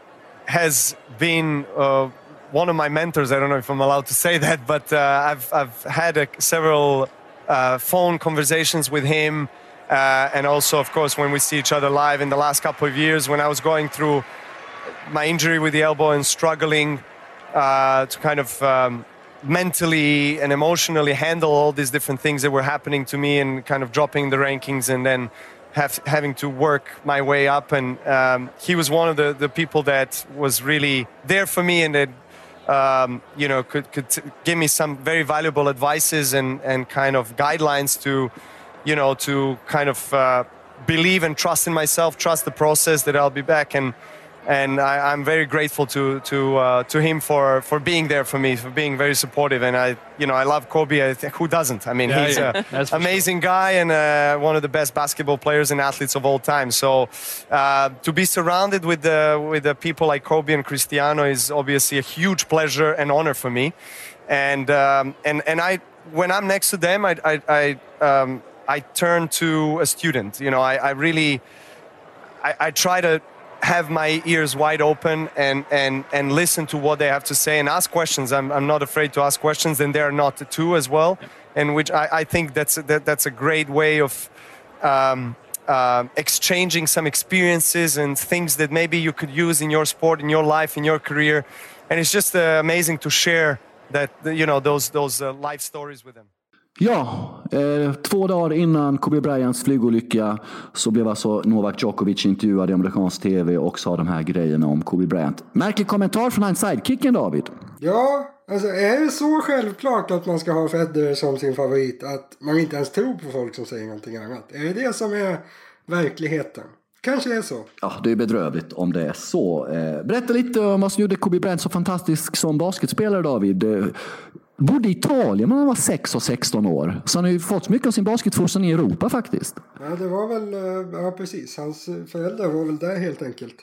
has been uh, one of my mentors. I don't know if I'm allowed to say that, but uh, I've, I've had a, several uh, phone conversations with him. Uh, and also, of course, when we see each other live in the last couple of years, when I was going through my injury with the elbow and struggling uh, to kind of um, mentally and emotionally handle all these different things that were happening to me and kind of dropping the rankings and then have, having to work my way up. And um, he was one of the, the people that was really there for me and that um, you know could, could give me some very valuable advices and, and kind of guidelines to you know, to kind of uh, believe and trust in myself, trust the process that I'll be back. And and I, am very grateful to to uh, to him for for being there for me, for being very supportive. And I, you know, I love Kobe. I who doesn't? I mean, yeah, he's yeah. an amazing sure. guy and uh, one of the best basketball players and athletes of all time. So uh, to be surrounded with the with the people like Kobe and Cristiano is obviously a huge pleasure and honor for me. And um, and and I, when I'm next to them, I I I, um, I turn to a student. You know, I, I really. I, I try to have my ears wide open and, and, and listen to what they have to say and ask questions. I'm, I'm not afraid to ask questions, and they're not too as well. And which I, I think that's, that, that's a great way of um, uh, exchanging some experiences and things that maybe you could use in your sport, in your life, in your career. And it's just uh, amazing to share that, you know, those, those uh, life stories with them. Ja, eh, två dagar innan Kobe Bryants flygolycka så blev alltså Novak Djokovic intervjuad i amerikansk tv och sa de här grejerna om Kobe Bryant. Märklig kommentar från hans sidekicken David. Ja, alltså är det så självklart att man ska ha Federer som sin favorit att man inte ens tror på folk som säger någonting annat? Är det det som är verkligheten? Kanske är så. Ja, det är bedrövligt om det är så. Eh, berätta lite om vad som gjorde Kobe Bryant så fantastisk som basketspelare David. Bodde i Italien när han var 6 och 16 år. Så han har ju fått mycket av sin basketfostran i Europa faktiskt. Ja, det var väl, eh, ja precis. Hans föräldrar var väl där helt enkelt.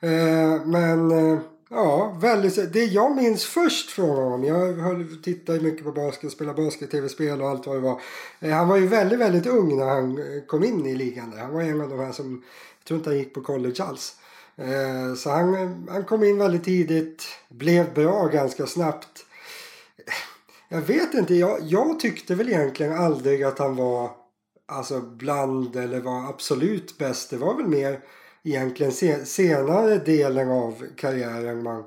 Eh, men eh, ja, väldigt, det jag minns först från honom. Jag tittade mycket på basket, spelade basket, tv-spel och allt vad det var. Han var ju väldigt, väldigt ung när han kom in i ligan där. Han var en av de här som, jag tror inte han gick på college alls. Så han, han kom in väldigt tidigt, blev bra ganska snabbt jag vet inte, jag, jag tyckte väl egentligen aldrig att han var alltså bland eller var absolut bäst. Det var väl mer egentligen se, senare delen av karriären man,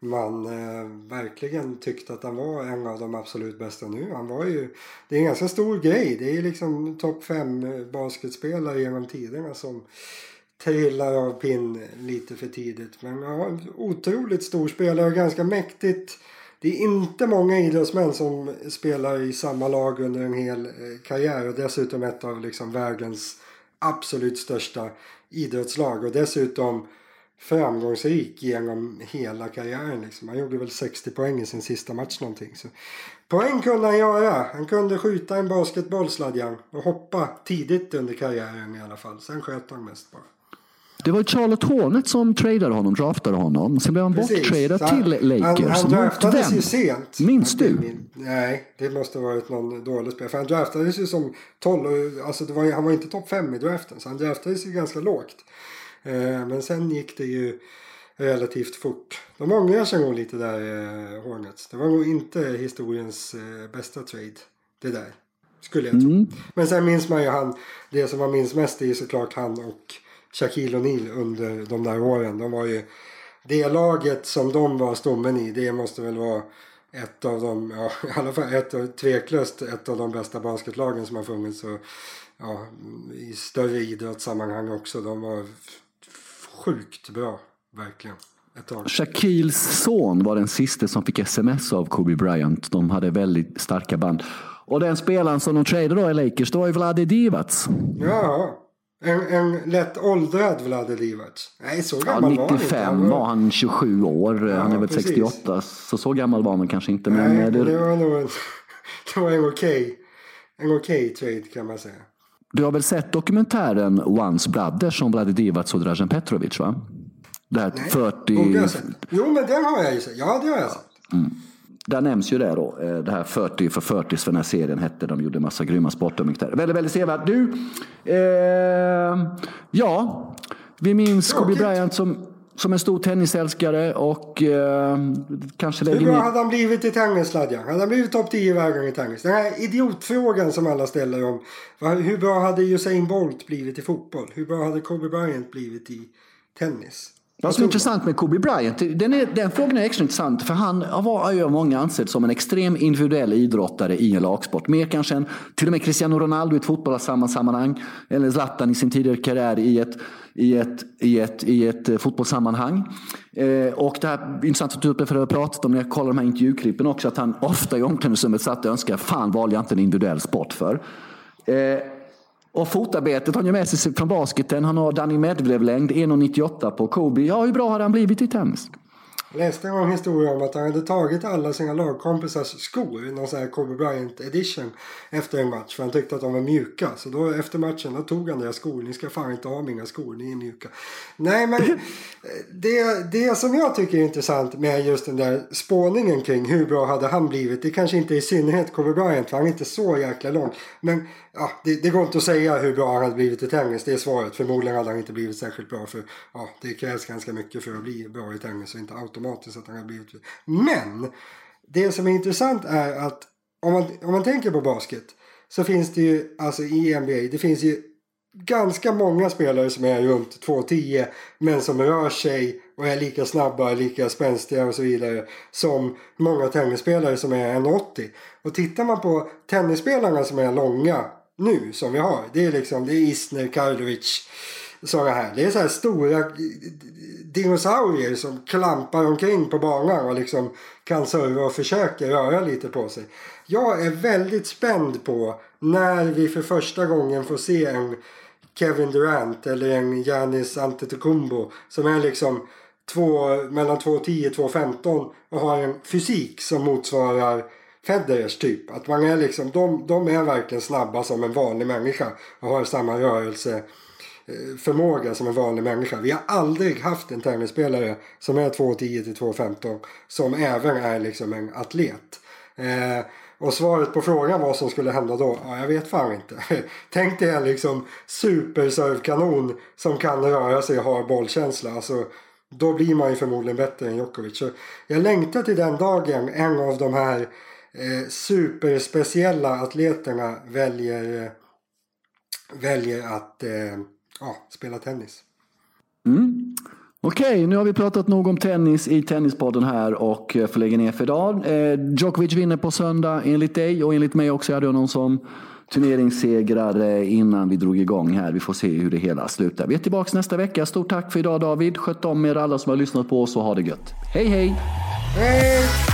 man eh, verkligen tyckte att han var en av de absolut bästa nu. Han var ju, det är en ganska stor grej. Det är liksom topp fem eh, basketspelare genom tiderna som trillar av pinn lite för tidigt. Men ja, otroligt stor spelare, ganska mäktigt det är inte många idrottsmän som spelar i samma lag under en hel eh, karriär och dessutom ett av liksom världens absolut största idrottslag och dessutom framgångsrik genom hela karriären. Liksom. Han gjorde väl 60 poäng i sin sista match någonting. Så poäng kunde han göra. Han kunde skjuta en basketboll sladjan och hoppa tidigt under karriären i alla fall. Sen sköt han mest bara. Det var Charlotte Hornet som tradade honom, draftade honom. Sen blev han borttradad till Lakers. Han, han draftades ju sent. Minns du? Min, nej, det måste ha varit någon dålig spelare. För han draftades ju som 12, alltså var, han var inte topp 5 i draften. Så han draftades ju ganska lågt. Eh, men sen gick det ju relativt fort. De ångrar sig nog lite där, eh, Hornets. Det var nog inte historiens eh, bästa trade, det där. Skulle jag tro. Mm. Men sen minns man ju han, det som man minns mest är såklart han och Shaquille O'Neal under de där åren. De var ju, det laget som de var stommen i, det måste väl vara ett av de, ja, i alla fall ett, tveklöst ett av de bästa basketlagen som har funnits. Och, ja, I större idrottssammanhang också. De var sjukt bra, verkligen. Shaquilles son var den sista som fick sms av Kobe Bryant. De hade väldigt starka band. Och den spelaren som de tradade då i Lakers, det var ju Vlade Divac. Ja, en, en lätt åldrad Vlade Divac. Nej, så gammal ja, 95 var, var han 27 år. Ja, han är väl precis. 68. Så så gammal var han kanske inte. Men Nej, det... det var nog en, det var en okej okay, okay trade kan man säga. Du har väl sett dokumentären Once Brothers om Vlade Divac och Dražen Petrovic va? Det här Nej, 40... Jo men den har jag ju sett. Ja det har jag sett. Mm. Där nämns ju det då. Eh, det här 40 för 40 för den här serien hette. De gjorde massa grymma sportdokumentärer. Väldigt, väldigt sevärd. Du, eh, ja. Vi minns Kobe Bryant som, som en stor tennisälskare och eh, kanske lägger Hur bra hade han blivit i tennis? Hade han blivit topp 10 varje gång i tennis? Den här idiotfrågan som alla ställer om. Hur bra hade Usain Bolt blivit i fotboll? Hur bra hade Kobe Bryant blivit i tennis? Vad som är intressant med Kobe Bryant, den, är, den frågan är extra intressant för han var ju av många ansedd som en extrem individuell idrottare i en lagsport. Mer kanske än till och med Cristiano Ronaldo i ett fotbollssammanhang eller Zlatan i sin tidigare karriär i ett, i ett, i ett, i ett eh, fotbollssammanhang. Eh, och det här är intressant att du att pratat om när jag kollar de här intervjuklippen också att han ofta i omklädningsrummet satt och önskade fan valde jag inte en individuell sport för. Eh, Och fotarbetet han gör med sig från basketen. Han har Danny Medvedev-längd, 1,98 på Kobe. Ja, hur bra hade han blivit i tennis? läste en historia om att han hade tagit alla sina lagkompisars skor, någon sån här Kobe Bryant edition, efter en match. För han tyckte att de var mjuka. Så då efter matchen då tog han deras skor. Ni ska fan inte ha mina skor, ni är mjuka. Nej men det, det som jag tycker är intressant med just den där spåningen kring hur bra hade han blivit. Det kanske inte är i synnerhet Kobe Bryant för han är inte så jäkla lång. Men ja, det, det, går inte att säga hur bra han hade blivit i tennis. Det är svaret. Förmodligen hade han inte blivit särskilt bra för ja, det krävs ganska mycket för att bli bra i tennis och inte automatiskt att han har blivit Men det som är intressant är att om man, om man tänker på basket så finns det ju, alltså i NBA, det finns ju ganska många spelare som är runt 2,10 men som rör sig och är lika snabba, lika spänstiga och så vidare som många tennisspelare som är 1,80. Och tittar man på tennisspelarna som är långa nu som vi har. Det är liksom det är Isner, Karlovic, sådana här. Det är så här stora dinosaurier som klampar omkring på banan och liksom kan serva och försöker röra lite på sig. Jag är väldigt spänd på när vi för första gången får se en Kevin Durant eller en Giannis Antetokounmpo som är liksom två, mellan 2,10 och 2,15 och har en fysik som motsvarar Federers typ. Att man är liksom, de, de är verkligen snabba som en vanlig människa och har samma rörelseförmåga eh, som en vanlig människa. Vi har aldrig haft en tennisspelare som är 2,10 till 2,15 som även är liksom en atlet. Eh, och svaret på frågan vad som skulle hända då? Ja, jag vet fan inte. Tänk dig en liksom superservkanon som kan röra sig och har bollkänsla. Alltså, då blir man ju förmodligen bättre än Djokovic. Så jag längtar till den dagen en av de här eh, superspeciella atleterna väljer, eh, väljer att eh, ja, spela tennis. Mm. Okej, nu har vi pratat nog om tennis i Tennispodden här och får lägga ner för idag. Eh, Djokovic vinner på söndag enligt dig och enligt mig också. Jag hade honom som turneringssegrare innan vi drog igång här. Vi får se hur det hela slutar. Vi är tillbaka nästa vecka. Stort tack för idag David. Sköt om er alla som har lyssnat på oss och ha det gött. Hej hej! Hej!